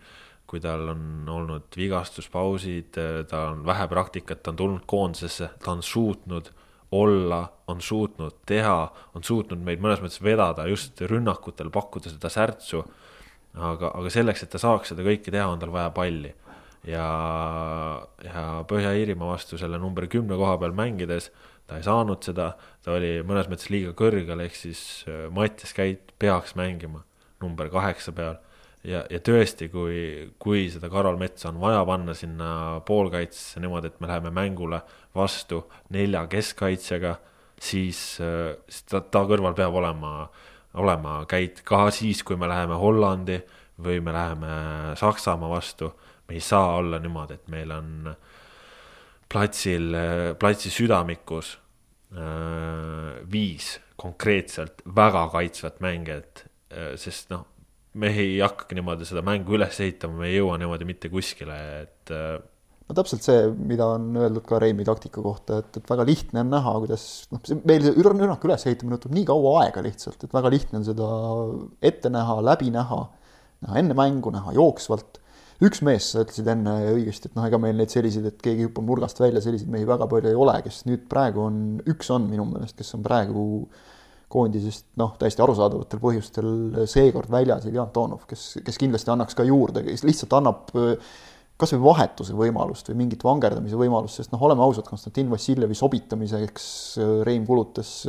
kui tal on olnud vigastuspausid, ta on vähe praktikat, ta on tulnud koondisesse, ta on suutnud olla, on suutnud teha, on suutnud meid mõnes mõttes vedada just rünnakutel, pakkuda seda särtsu. aga, aga selleks, et ta saaks seda kõike teha, on tal vaja palli. ja, ja Põhja-Iirimaa vastu selle number kümne koha peal mängides ta ei saanud seda, ta oli mõnes mõttes liiga kõrgel, ehk siis äh, Mattias Käit peaks mängima number kaheksa peal. Ja, ja tõesti, kui, kui seda Karol Metsa on vaja panna sinna poolkaitsesse niimoodi, et me läheme mängule vastu nelja äh, siis ta, ta kõrval peab olema, olema Käit ka siis, kui me läheme Hollandi või me läheme Saksamaa vastu. me ei saa olla niimoodi, et meil on platsil, platsi südamikus äh, viis konkreetselt väga kaitsvat mängijat, äh, sest noh, me ei hakkagi niimoodi seda mängu üles ehitama, me ei jõua niimoodi mitte kuskile, et. Äh, no täpselt see, mida on öeldud ka Reimi taktika kohta, et, et väga lihtne on näha, kuidas noh, meil see rünnaku ülesehitamine võtab nii kaua aega lihtsalt, et väga lihtne on seda ette näha, läbi näha, näha enne mängu, näha jooksvalt üks mees, sa ütlesid enne õigesti, et noh, ega meil neid selliseid, et keegi hüppab nurgast välja, selliseid mehi väga palju ei ole, kes nüüd praegu on, üks on minu meelest, kes on praegu koondisest noh, täiesti arusaadavatel põhjustel seekord väljas, Ilja Antonov, kes, kes kindlasti annaks ka juurde, kes lihtsalt annab kas või vahetuse võimalust või mingit vangerdamise võimalust, sest noh, oleme ausad, Konstantin Vassiljevi sobitamiseks Rein kulutas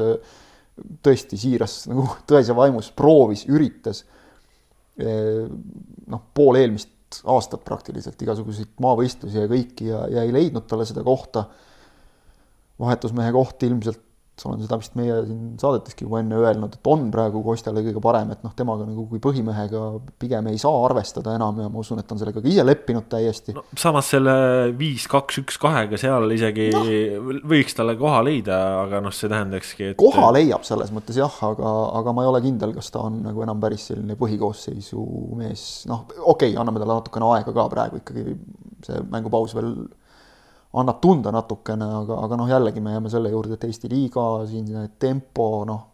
tõesti siiras *laughs* nagu tões ja vaimus, proovis, üritas noh, pool eelmist aastat praktiliselt, igasuguseid maavõistlusi ja kõiki ja, ja ei leidnud talle seda kohta. vahetusmehe koht ilmselt olen seda vist meie siin saadeteski juba enne öelnud, et on praegu Kostjale kõige parem, et noh, temaga nagu kui põhimehega pigem ei saa arvestada enam ja ma usun, et ta on sellega ka ise leppinud täiesti no,. samas selle viis, kaks, üks, kahega seal isegi no. võiks talle koha leida, aga noh, see tähendakski, et. koha leiab selles mõttes jah, aga, aga ma ei ole kindel, kas ta on nagu enam päris selline põhikoosseisu mees, noh, okei okay,, anname talle natukene aega ka praegu ikkagi see mängupaus veel annab tunda natukene, aga, aga noh, jällegi me jääme selle juurde, et Eesti liiga, siin tempo, noh,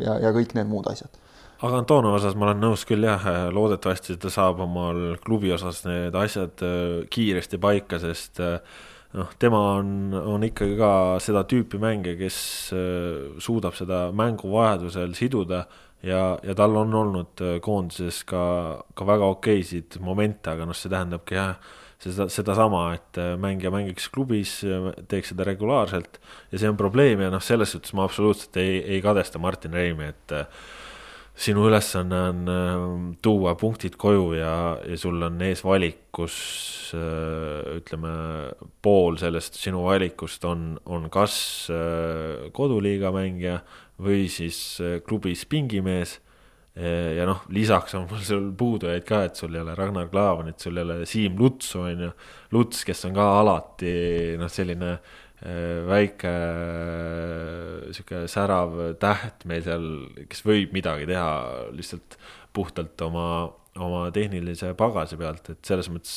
ja, ja kõik need muud asjad. aga Antonov osas ma olen nõus küll jah, loodetavasti ta saab omal klubi osas need asjad äh, kiiresti paika, sest äh, noh, tema on, on ikkagi ka seda tüüpi mängija, kes äh, suudab seda mängu vajadusel siduda ja, ja tal on olnud koondises ka, ka väga okeisid momente, aga noh, see tähendabki jah seda, sedasama, et äh, mängija mängiks klubis, teeks seda regulaarselt. Ja see on probleem ja noh, selles suhtes ma absoluutselt ei, ei kadesta Martin Reimi, et äh, sinu ülesanne on äh, tuua punktid koju ja, ja sul on ees valik, kus ütleme, pool sellest sinu valikust on, on kas koduliiga mängija või siis klubis pingimees ja noh, lisaks on mul sul puudujaid ka, et sul ei ole Ragnar Klavanit, sul ei ole Siim Lutsu, on ju. Luts, kes on ka alati noh, selline äh, väike äh, sihuke särav täht meil seal, kes võib midagi teha lihtsalt puhtalt oma, oma tehnilise pagasi pealt, et selles mõttes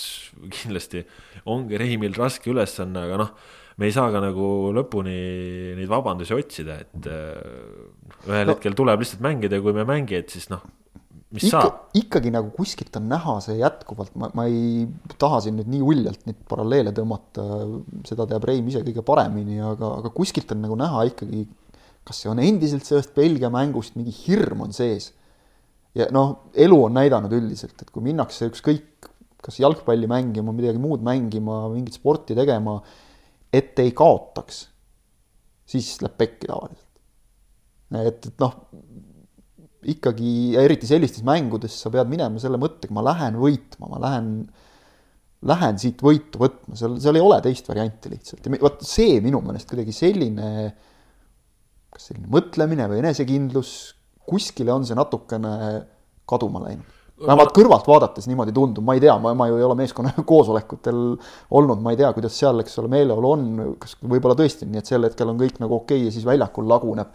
kindlasti ongi Reimil raske ülesanne, aga noh me ei saa ka nagu lõpuni neid vabandusi otsida, et ühel no, hetkel tuleb lihtsalt mängida ja kui me ei mängi, et siis noh, mis ikka, saab. ikkagi nagu kuskilt on näha see jätkuvalt, ma, ma ei taha siin nüüd nii uljalt neid paralleele tõmmata, seda teab Reim ise kõige paremini, aga, aga kuskilt on nagu näha ikkagi, kas see on endiselt sellest Belgia mängust, mingi hirm on sees. ja noh, elu on näidanud üldiselt, et kui minnakse ükskõik, kas jalgpalli mängima, midagi muud mängima, mingit sporti tegema et ei kaotaks, siis läheb pekki tavaliselt. Et, et noh, ikkagi ja eriti sellistes mängudes sa pead minema selle mõttega, ma lähen võitma, ma lähen, lähen siit võitu võtma, seal, seal ei ole teist varianti lihtsalt. Ja vot see minu meelest kuidagi selline, kas selline mõtlemine või enesekindlus, kuskile on see natukene kaduma läinud. Vähemalt kõrvalt vaadates niimoodi tundub, ma ei tea, ma, ma ju ei ole meeskonna *laughs* koosolekutel olnud, ma ei tea, kuidas seal, eks ole, meeleolu on, kas võib-olla tõesti on nii, et sel hetkel on kõik nagu okei okay ja siis väljakul laguneb.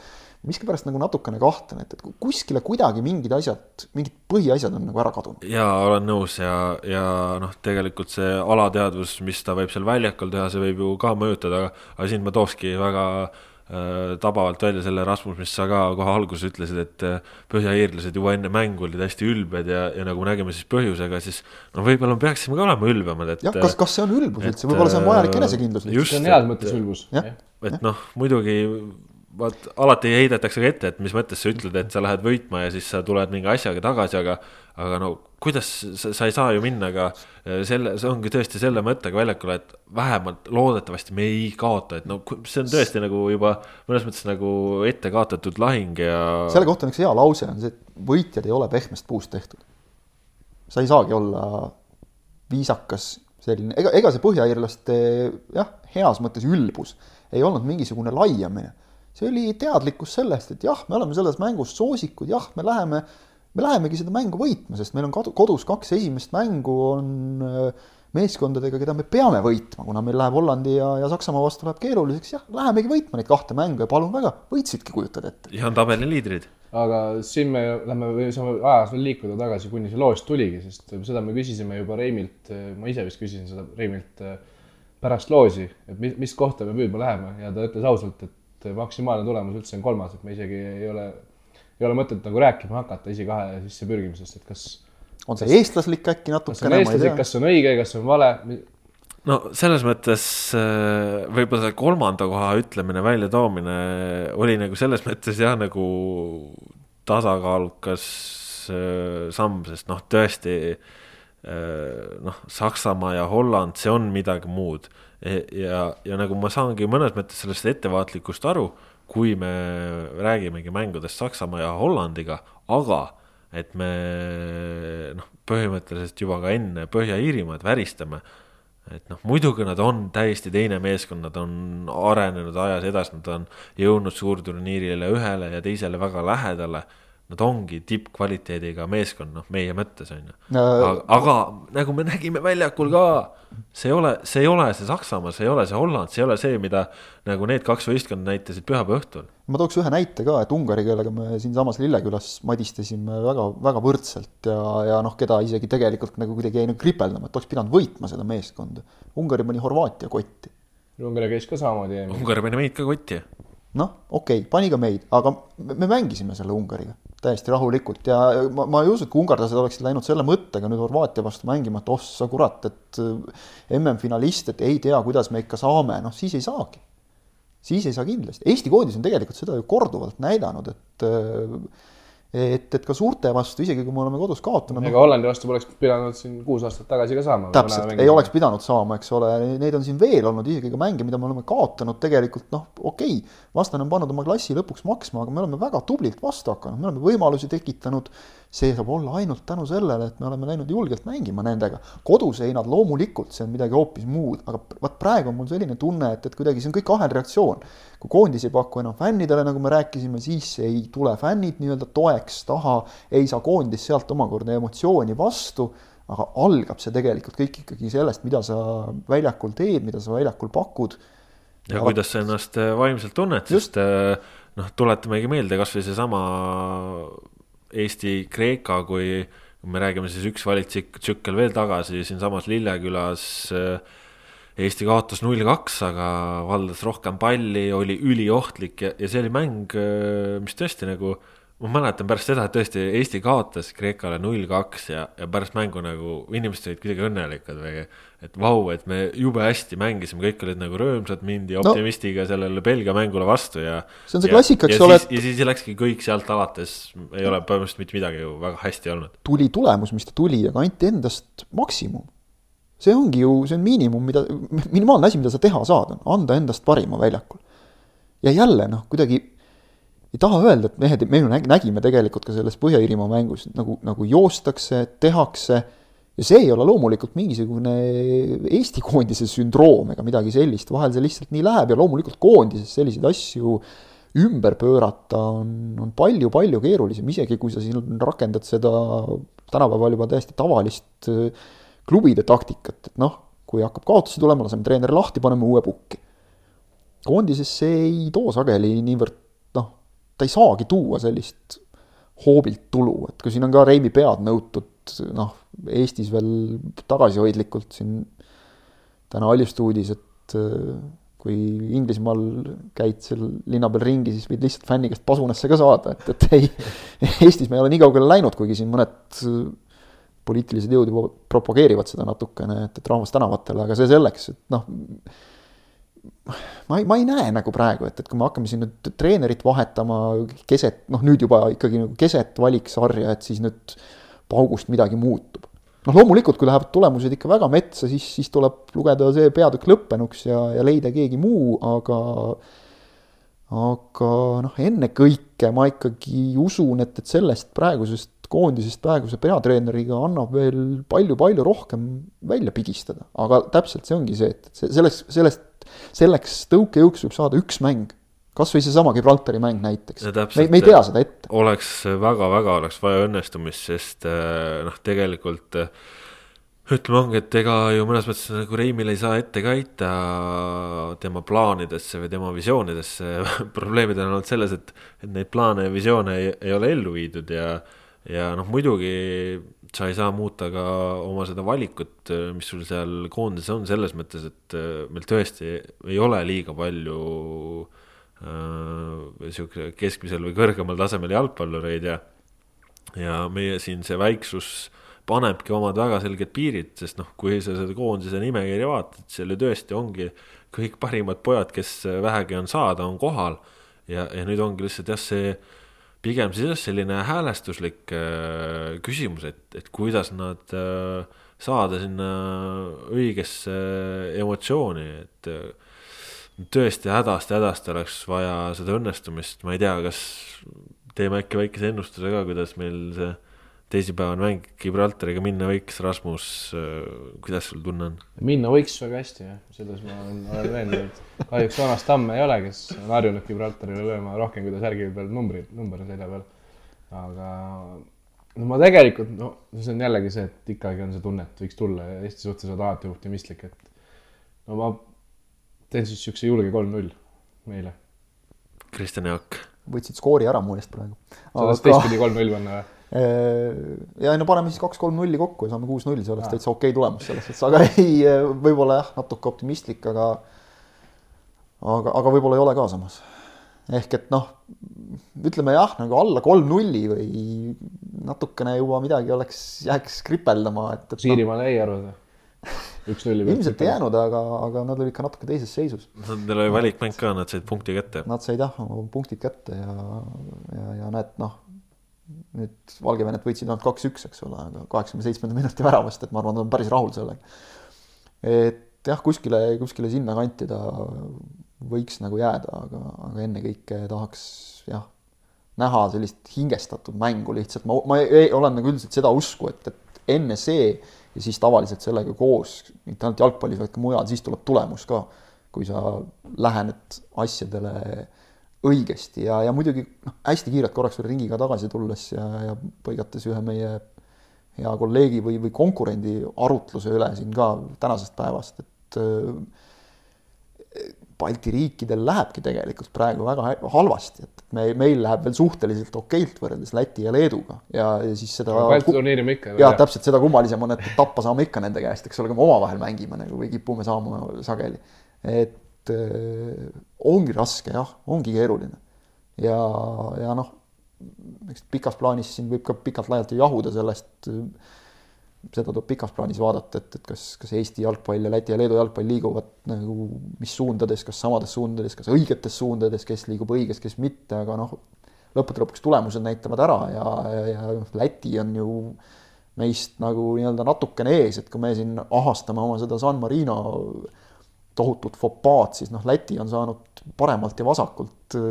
Miskipärast nagu natukene kahtlen, et, et kuskile kuidagi mingid asjad, mingid põhiasjad on nagu ära kadunud. jaa, olen nõus ja, ja noh, tegelikult see alateadvus, mis ta võib seal väljakul teha, see võib ju ka mõjutada, aga siin ma tookski väga äh, tabavalt välja selle, Rasmus, mis sa ka kohe alguses ütlesid, et äh, põhjaiirlased juba enne mängu olid hästi ülbed ja, ja nagu nägime siis põhjusega, siis no võib-olla me peaksime ka olema ülbemad, et. jah, kas, kas see on ülbus üldse, võib-olla see on vajalik äh, enesekindlus. see on heas mõttes ülbus. et noh, muidugi vaat alati heidetakse ka ette, et mis mõttes sa ütled, et sa lähed võitma ja siis sa tuled mingi asjaga tagasi, aga aga no kuidas sa, sa ei saa ju minna ka äh, selle, see ongi tõesti selle mõttega väljakule, et vähemalt loodetavasti me ei kaota, et no see on tõesti nagu juba mõnes mõttes nagu ette kaotatud lahing ja. selle kohta on üks hea lause, on see, et võitjad ei ole pehmest puust tehtud. sa ei saagi olla viisakas selline, ega, ega see põhjaiirlaste jah, heas mõttes ülbus ei olnud mingisugune laiamine. See oli teadlikkus sellest, et jah, me oleme selles mängus soosikud, jah, me läheme, me lähemegi seda mängu võitma, sest meil on kodus kaks esimest mängu on äh, meeskondadega, keda me peame võitma, kuna meil läheb Hollandi ja, ja Saksamaa vastu läheb keeruliseks, jah, lähemegi võitma neid kahte mängu ja palun väga, võitsidki, kujutad ette. ja on tabeli liidrid aga siin me lähme või saame ajas veel liikuda tagasi, kuni see loos tuligi, sest seda me küsisime juba Reimilt, ma ise vist küsisin seda Reimilt äh, pärast loosi, et mis, mis kohta me püüdma läheme ja ta ütles ausalt, et maksimaalne tulemus üldse on kolmas, et me isegi ei ole, ei ole mõtet nagu rääkima hakata esikahe sisse pürgimisest, et kas. on see eestlaslik äkki natukene? kas kas on õige, kas on vale? no selles mõttes äh, võib-olla see kolmanda koha ütlemine, väljatoomine oli nagu selles mõttes jah, nagu tasakaalukas äh, samm, sest noh, tõesti äh, noh, Saksamaa ja Holland, see on midagi muud. E, ja, ja nagu ma saangi mõnes mõttes sellest ettevaatlikust aru, kui me räägimegi mängudest Saksamaa ja Hollandiga, aga et me noh, põhimõtteliselt juba ka enne Põhja-Iirimaad väristame et noh, muidugi nad on täiesti teine meeskond, nad on arenenud ajas edasi, nad on jõudnud suurturniirile ühele ja teisele väga lähedale. Nad ongi tippkvaliteediga meeskond, noh, meie mõttes on ju. aga, aga nagu me nägime väljakul ka, see ei ole, see ei ole see Saksamaa, see ei ole see Holland, see ei ole see, mida nagu need kaks võistkonda näitasid pühapäeva õhtul. ma tooks ühe näite ka, et Ungari, kellega me siinsamas Lillekülas madistasime väga, väga võrdselt ja, ja noh, keda isegi tegelikult nagu kuidagi jäi nagu kripeldama, et oleks pidanud võitma seda meeskonda. Ungari pani Horvaatia kotti. Ungari käis ka samamoodi. Ungari pani meid ka kotti. noh, okei okay,, pani ka meid, aga me mängisime selle Ungariga täiesti rahulikult. Ja ma, ma ei usu, et kui ungarlased oleksid läinud selle mõttega nüüd Horvaatia vastu mängima, et oh sa kurat, et äh, MM-finalist, et ei tea, kuidas me ikka saame, noh siis ei saagi. siis ei saa kindlasti, Eesti koondis on tegelikult seda ju korduvalt näidanud, et äh, et, et ka suurte vastu, isegi kui me oleme kodus kaotanud. ega Hollandi vastu poleks pidanud siin kuus aastat tagasi ka saama. täpselt, ei oleks pidanud saama, eks ole, neid on siin veel olnud isegi ka mänge, mida me oleme kaotanud tegelikult noh, okei okay,, vastane on pannud oma klassi lõpuks maksma, aga me oleme väga tublilt vastu hakanud, me oleme võimalusi tekitanud see saab olla ainult tänu sellele, et me oleme läinud julgelt mängima nendega. koduseinad loomulikult, see on midagi hoopis muud, aga vot praegu on mul selline tunne, et, et kuidagi see on kõik ahelreaktsioon. kui koondis ei paku enam fännidele, nagu me rääkisime, siis ei tule fännid nii-öelda toeks taha, ei saa koondis sealt omakorda emotsiooni vastu, aga algab see tegelikult kõik ikkagi sellest, mida sa väljakul teed, mida sa väljakul pakud. ja, ja kuidas sa ennast äh, vaimselt tunned, sest äh, noh, tuletamegi meelde kasvõi seesama Eesti-Kreeka, kui me räägime siis üks valitsükkel veel tagasi siinsamas Lillekülas. Äh, Eesti kaotas null kaks, aga valdas rohkem palli, oli üliohtlik ja, ja see oli mäng, äh, mis tõesti nagu ma mäletan pärast seda, et tõesti Eesti kaotas Kreekale null kaks ja, ja pärast mängu nagu inimesed olid kuidagi õnnelikud või. et vau, et me jube hästi mängisime, kõik olid nagu rõõmsad, mindi optimistiga no, sellele Belgia mängule vastu ja. see on see klassika, eks ole. ja siis läkski kõik sealt alates, ei ole põhimõtteliselt mitte midagi ju väga hästi olnud. tuli tulemus, mis ta tuli, aga anti endast maksimum. see ongi ju, see on miinimum, mida, minimaalne asi, mida sa teha saad, on anda endast parima väljakul. ja jälle noh, kuidagi ei taha öelda, et mehed, me ju nägime tegelikult ka selles Põhja-Iirimaa mängus nagu, nagu joostakse, tehakse. Ja see ei ole loomulikult mingisugune Eesti koondise sündroom ega midagi sellist, vahel see lihtsalt nii läheb ja loomulikult koondises selliseid asju ümber pöörata on, on palju-palju keerulisem, isegi kui sa siin rakendad seda tänapäeval juba täiesti tavalist äh, klubide taktikat, et noh, kui hakkab kaotusi tulema, laseme treeneri lahti, paneme uue pukki. koondises see ei too sageli niivõrd ta ei saagi tuua sellist hoobilt tulu, et kui siin on ka Reimi pead nõutud, noh, Eestis veel tagasihoidlikult siin täna Aljuste uudis, et äh, kui Inglismaal käid seal linna peal ringi, siis võid lihtsalt fänni käest pasunasse ka saada, et, et ei, *laughs* Eestis me ei ole nii kaugele läinud, kuigi siin mõned äh, poliitilised jõud juba propageerivad seda natukene, et, et rahvas tänavatele, aga see selleks, et noh, ma ei, ma ei näe nagu praegu, et, et kui me hakkame siin nüüd treenerit vahetama keset, noh nüüd juba ikkagi nagu keset valiksarja, et siis nüüd paugust midagi muutub. noh, loomulikult, kui lähevad tulemused ikka väga metsa, siis, siis tuleb lugeda see peatükk lõppenuks ja, ja leida keegi muu, aga aga noh, ennekõike ma ikkagi usun, et, et sellest praegusest koondisest praeguse peatreeneriga annab veel palju-palju rohkem välja pigistada, aga täpselt see ongi see, et sellest, sellest selleks tõukejõuks võib saada üks mäng kas või seesama Gibraltari mäng näiteks. me, me ei tea seda ette. oleks väga-väga oleks vaja õnnestumist, sest äh, noh, tegelikult äh, ütleme ongi, et ega ju mõnes mõttes nagu Reimil ei saa ette ka heita tema plaanidesse või tema visioonidesse *laughs* probleemid on olnud selles, et, et neid plaane ja visioone ei, ei ole ellu viidud ja, ja noh, muidugi sa ei saa muuta ka oma seda valikut, mis sul seal koondises on, selles mõttes, et äh, meil tõesti ei ole liiga palju äh, sihuke keskmisel või kõrgemal tasemel jalgpallureid ja, ja meie siin see väiksus panebki omad väga selged piirid, sest noh, kui sa seda koondise nimekirja vaatad, seal ju tõesti ongi kõik parimad pojad, kes vähegi on saada, on kohal. Ja, ja nüüd ongi lihtsalt jah, see pigem siis jah, selline häälestuslik äh, küsimus, et, et kuidas nad äh, saada sinna õigesse emotsiooni, et äh, tõesti hädasti oleks vaja seda õnnestumist, ma ei tea, kas teeme äkki väikese ennustuse ka, kuidas meil see teisipäevane mäng Gibraltariga minna võiks, Rasmus, äh, kuidas sul tunne on? minna võiks väga hästi jah, selles ma olen, olen veendunud. kahjuks Joonas Tamm ei ole, kes on harjunud Gibraltarile lööma rohkem, kui ta särgi peal numbri, number on selja peal. aga no ma tegelikult, no see on jällegi see, et ikkagi on see tunne, et võiks tulla ja Eesti suhtes oled alati optimistlik, et no ma teen siis niisuguse julge kolm-null meile. Kristjan Jaak. võtsid skoori ära mu eest praegu. sa tahad teistpidi kolm-null panna või? Äh, ja no paneme siis kaks-kolm nulli kokku ja saame kuus-null, see oleks täitsa okei okay tulemus selles suhtes, aga *laughs* ei, võib-olla jah, natuke optimistlik, aga aga, aga võib-olla ei ole ka samas. ehk et noh, ütleme jah, nagu alla kolm-nulli või natukene juba midagi oleks, jääks kripeldama, et, et. Siirimaal no, jäi arvata? üks-nulli pealt. ilmselt ei jäänud, aga, aga nad olid ikka natuke teises seisus. Neil oli valikmäng ka, nad said punkti kätte. Nad said jah, punktid kätte ja, ja, ja näed, noh nüüd Valgevenet võitsid ainult kaks-üks, eks ole, aga kaheksakümne seitsmenda minuti väravast, et ma arvan, nad on päris rahul sellega. et jah, kuskile, kuskile sinnakanti ta võiks nagu jääda, aga, aga ennekõike tahaks jah, näha sellist hingestatud mängu lihtsalt, ma, ma ei, olen nagu üldiselt seda usku, et, et enne see ja siis tavaliselt sellega koos, mitte ainult jalgpallis, vaid ka mujal, siis tuleb tulemus ka. kui sa lähened asjadele äh, õigesti ja, ja muidugi noh, hästi kiirelt korraks veel ringiga tagasi tulles ja, ja põigates ühe meie hea kolleegi või, või konkurendi arutluse üle siin ka tänasest päevast, et äh, Balti riikidel lähebki tegelikult praegu väga halvasti, et me, meil läheb veel suhteliselt okeilt võrreldes Läti ja Leeduga ja, ja siis seda. Balti turniiri me ikka. jah, täpselt seda kummalisem on, et tappa saame ikka nende käest, eks ole, kui me omavahel mängime nagu või kipume saama sageli. et et äh, ongi raske jah, ongi keeruline. ja, ja noh, eks pikas plaanis siin võib ka pikalt-laialt ju jahuda sellest, seda tuleb pikas plaanis vaadata, et, et kas, kas Eesti jalgpall ja Läti ja Leedu jalgpall liiguvad nagu mis suundades, kas samades suundades, kas õigetes suundades, kes liigub õiges, kes mitte, aga noh, lõppude lõpuks tulemused näitavad ära ja, ja, ja noh, Läti on ju meist nagu nii-öelda natukene ees, et kui me siin ahastame oma seda San Marino tohutut fopaad, siis noh, Läti on saanud paremalt ja vasakult äh,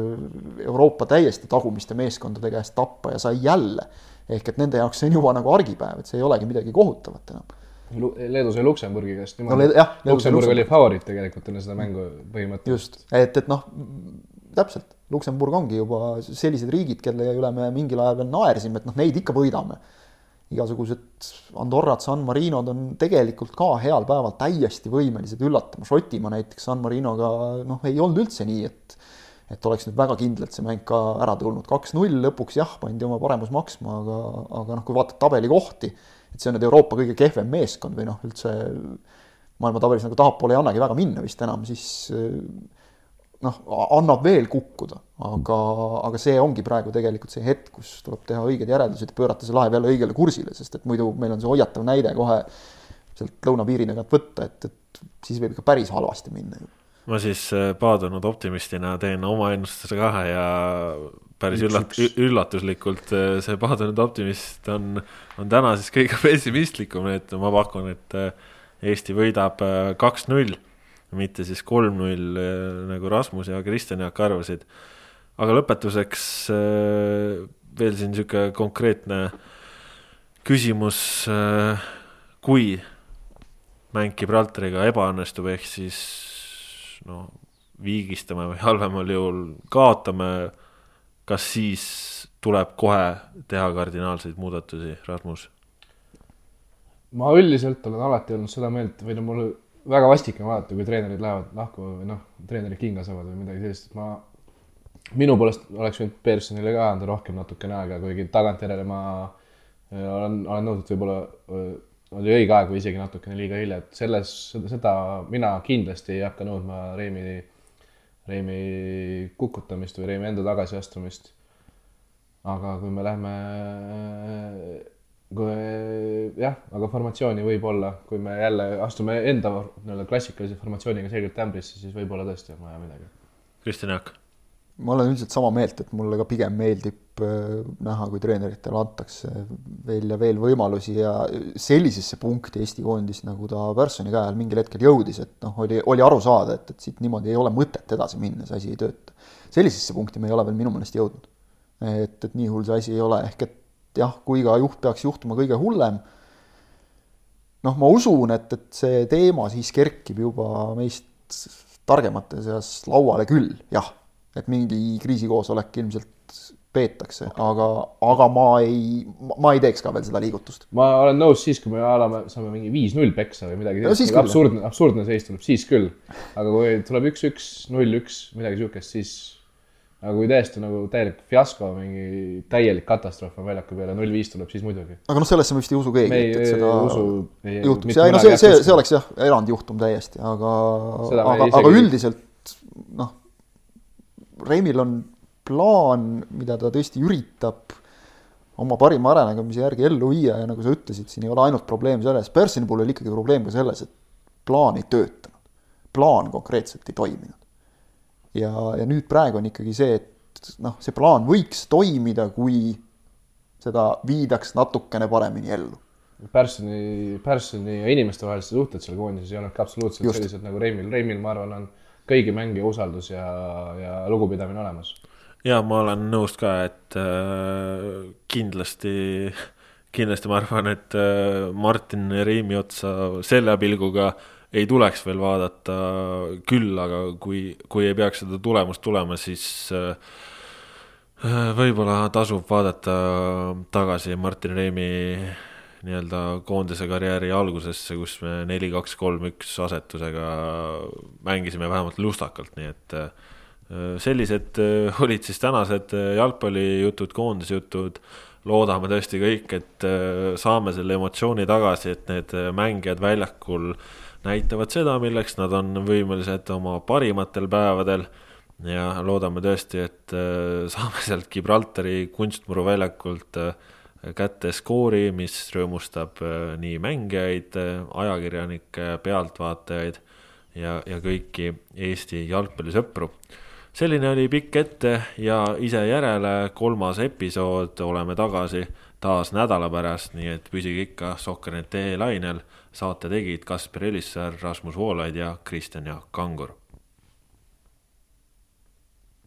Euroopa täiesti tagumiste meeskondade käest tappa ja sai jälle. ehk et nende jaoks see on juba nagu argipäev, et see ei olegi midagi kohutavat enam. Leedu sai Luksemburgi käest niimoodi no,. Luksemburg oli favoriit tegelikult enne seda mängu põhimõtteliselt. just, et, et noh, täpselt, Luksemburg ongi juba sellised riigid, kelle üle me mingil ajal veel naersime, et noh, neid ikka võidame igasugused Andorrad, San Marinod on tegelikult ka heal päeval täiesti võimelised üllatama, Šotimaa näiteks San Marinoga noh, ei olnud üldse nii, et et oleks nüüd väga kindlalt see mäng ka ära tulnud, kaks-null lõpuks jah, pandi oma paremus maksma, aga, aga noh, kui vaatad tabelikohti, et see on nüüd Euroopa kõige kehvem meeskond või noh, üldse maailma tabelis nagu tahapoole ei annagi väga minna vist enam, siis noh, annab veel kukkuda, aga, aga see ongi praegu tegelikult see hetk, kus tuleb teha õiged järeldused ja pöörata see laev jälle õigele kursile, sest et muidu meil on see hoiatav näide kohe sealt lõunapiiri tagant võtta, et, et siis võib ikka päris halvasti minna ju. Ma siis äh, paadunud optimistina teen oma ennustuse ka ja päris üllat-, üllatuslikult äh, see paadunud optimist on, on täna siis kõige pessimistlikum, et ma pakun, et äh, Eesti võidab kaks-null, mitte siis kolm-null, nagu Rasmus ja Kristjan Jaak arvasid. aga lõpetuseks veel siin niisugune konkreetne küsimus, kui mäng Gibraltariga ebaõnnestub, ehk siis no viigistame või *laughs* halvemal juhul kaotame, kas siis tuleb kohe teha kardinaalseid muudatusi, Rasmus? ma üldiselt olen alati olnud seda meelt või no mul väga vastik on vaadata, kui treenerid lähevad lahku või noh, treenerid kinga saavad või midagi sellist, ma, minu poolest oleks võinud Pearsonile ka anda rohkem natukene aega, kuigi tagantjärele ma äh, olen, olen nõus, et võib-olla äh, oli õige aeg või isegi natukene liiga hilja, et selles, seda mina kindlasti ei hakka nõudma Reimi, Reimi kukutamist või Reimi enda tagasiastumist. aga kui me lähme, kui jah, aga formatsiooni võib olla, kui me jälle astume enda nii-öelda klassikalise formatsiooniga selgelt ämbrisse, siis võib-olla tõesti on vaja midagi. Kristjan Jaak ma olen üldiselt sama meelt, et mulle ka pigem meeldib äh, näha, kui treeneritele antakse veel ja veel võimalusi ja sellisesse punkti Eesti koondis, nagu ta Pärssoni käe all mingil hetkel jõudis, et noh, oli, oli aru saada, et, et siit niimoodi ei ole mõtet edasi minna, see asi ei tööta. sellisesse punkti me ei ole veel minu meelest jõudnud. et, et nii hull see asi ei ole, ehk et jah, kui ka juht peaks juhtuma kõige hullem, noh, ma usun, et, et see teema siis kerkib juba meist targemate seas lauale küll, jah et mingi kriisikoosolek ilmselt peetakse okay., aga, aga ma ei, ma ei teeks ka veel seda liigutust. ma olen nõus siis, kui me alame, saame mingi viis-null peksa või midagi no, sellist, absurdne, absurdne seis tuleb siis küll. aga kui tuleb üks-üks, null-üks, midagi sihukest, siis aga kui tõesti nagu täielik fiasko, mingi täielik katastroof on väljaku peale, null viis tuleb, siis muidugi. aga noh, sellesse me vist ei usu keegi, et, et seda usu, juhtuks ei no see, see, see oleks jah, erandjuhtum täiesti, aga, aga, aga üldiselt noh Reimil on plaan, mida ta tõesti üritab oma parima äranägemise järgi ellu viia ja nagu sa ütlesid, siin ei ole ainult probleem selles, Personi puhul oli ikkagi probleem ka selles, et plaan ei töötanud. plaan konkreetselt ei toiminud. Ja, ja nüüd praegu on ikkagi see, et noh, see plaan võiks toimida, kui seda viidaks natukene paremini ellu. Personi, Personi ja inimestevahelised suhted seal koondises ei olnud ka absoluutselt Just. sellised nagu Reimil, Reimil, ma arvan, on kõigi mängija usaldus ja, ja lugupidamine olemas. ja ma olen nõus ka, et äh, kindlasti, kindlasti ma arvan, et äh, Martin Reimi otsa selle pilguga ei tuleks veel vaadata, küll aga kui, kui ei peaks seda tulemust tulema, siis äh, võib-olla tasub vaadata tagasi Martin Reimi nii-öelda koondise karjääri algusesse, kus me neli, kaks, kolm, üks asetusega mängisime vähemalt lustakalt, nii et äh, sellised äh, olid siis tänased äh, jalgpallijutud, koondisjutud. loodame tõesti kõik, et saame selle emotsiooni tagasi, et need mängijad väljakul näitavad seda, milleks nad on võimelised oma parimatel päevadel ja loodame tõesti, et saame sealt Gibraltari kunstmuru väljakult äh, kätte skoori, mis rõõmustab äh, nii mängijaid, äh, ajakirjanikke, pealtvaatajaid ja, ja kõiki Eesti jalgpallisõpru. selline oli pikk ette ja ise järele, kolmas episood, oleme tagasi taas nädala pärast, nii et püsige ikka Sokkernet lainel. Saate tegid Kaspar Elissaar, Rasmus Voolaid ja Kristjan Jaak Kangur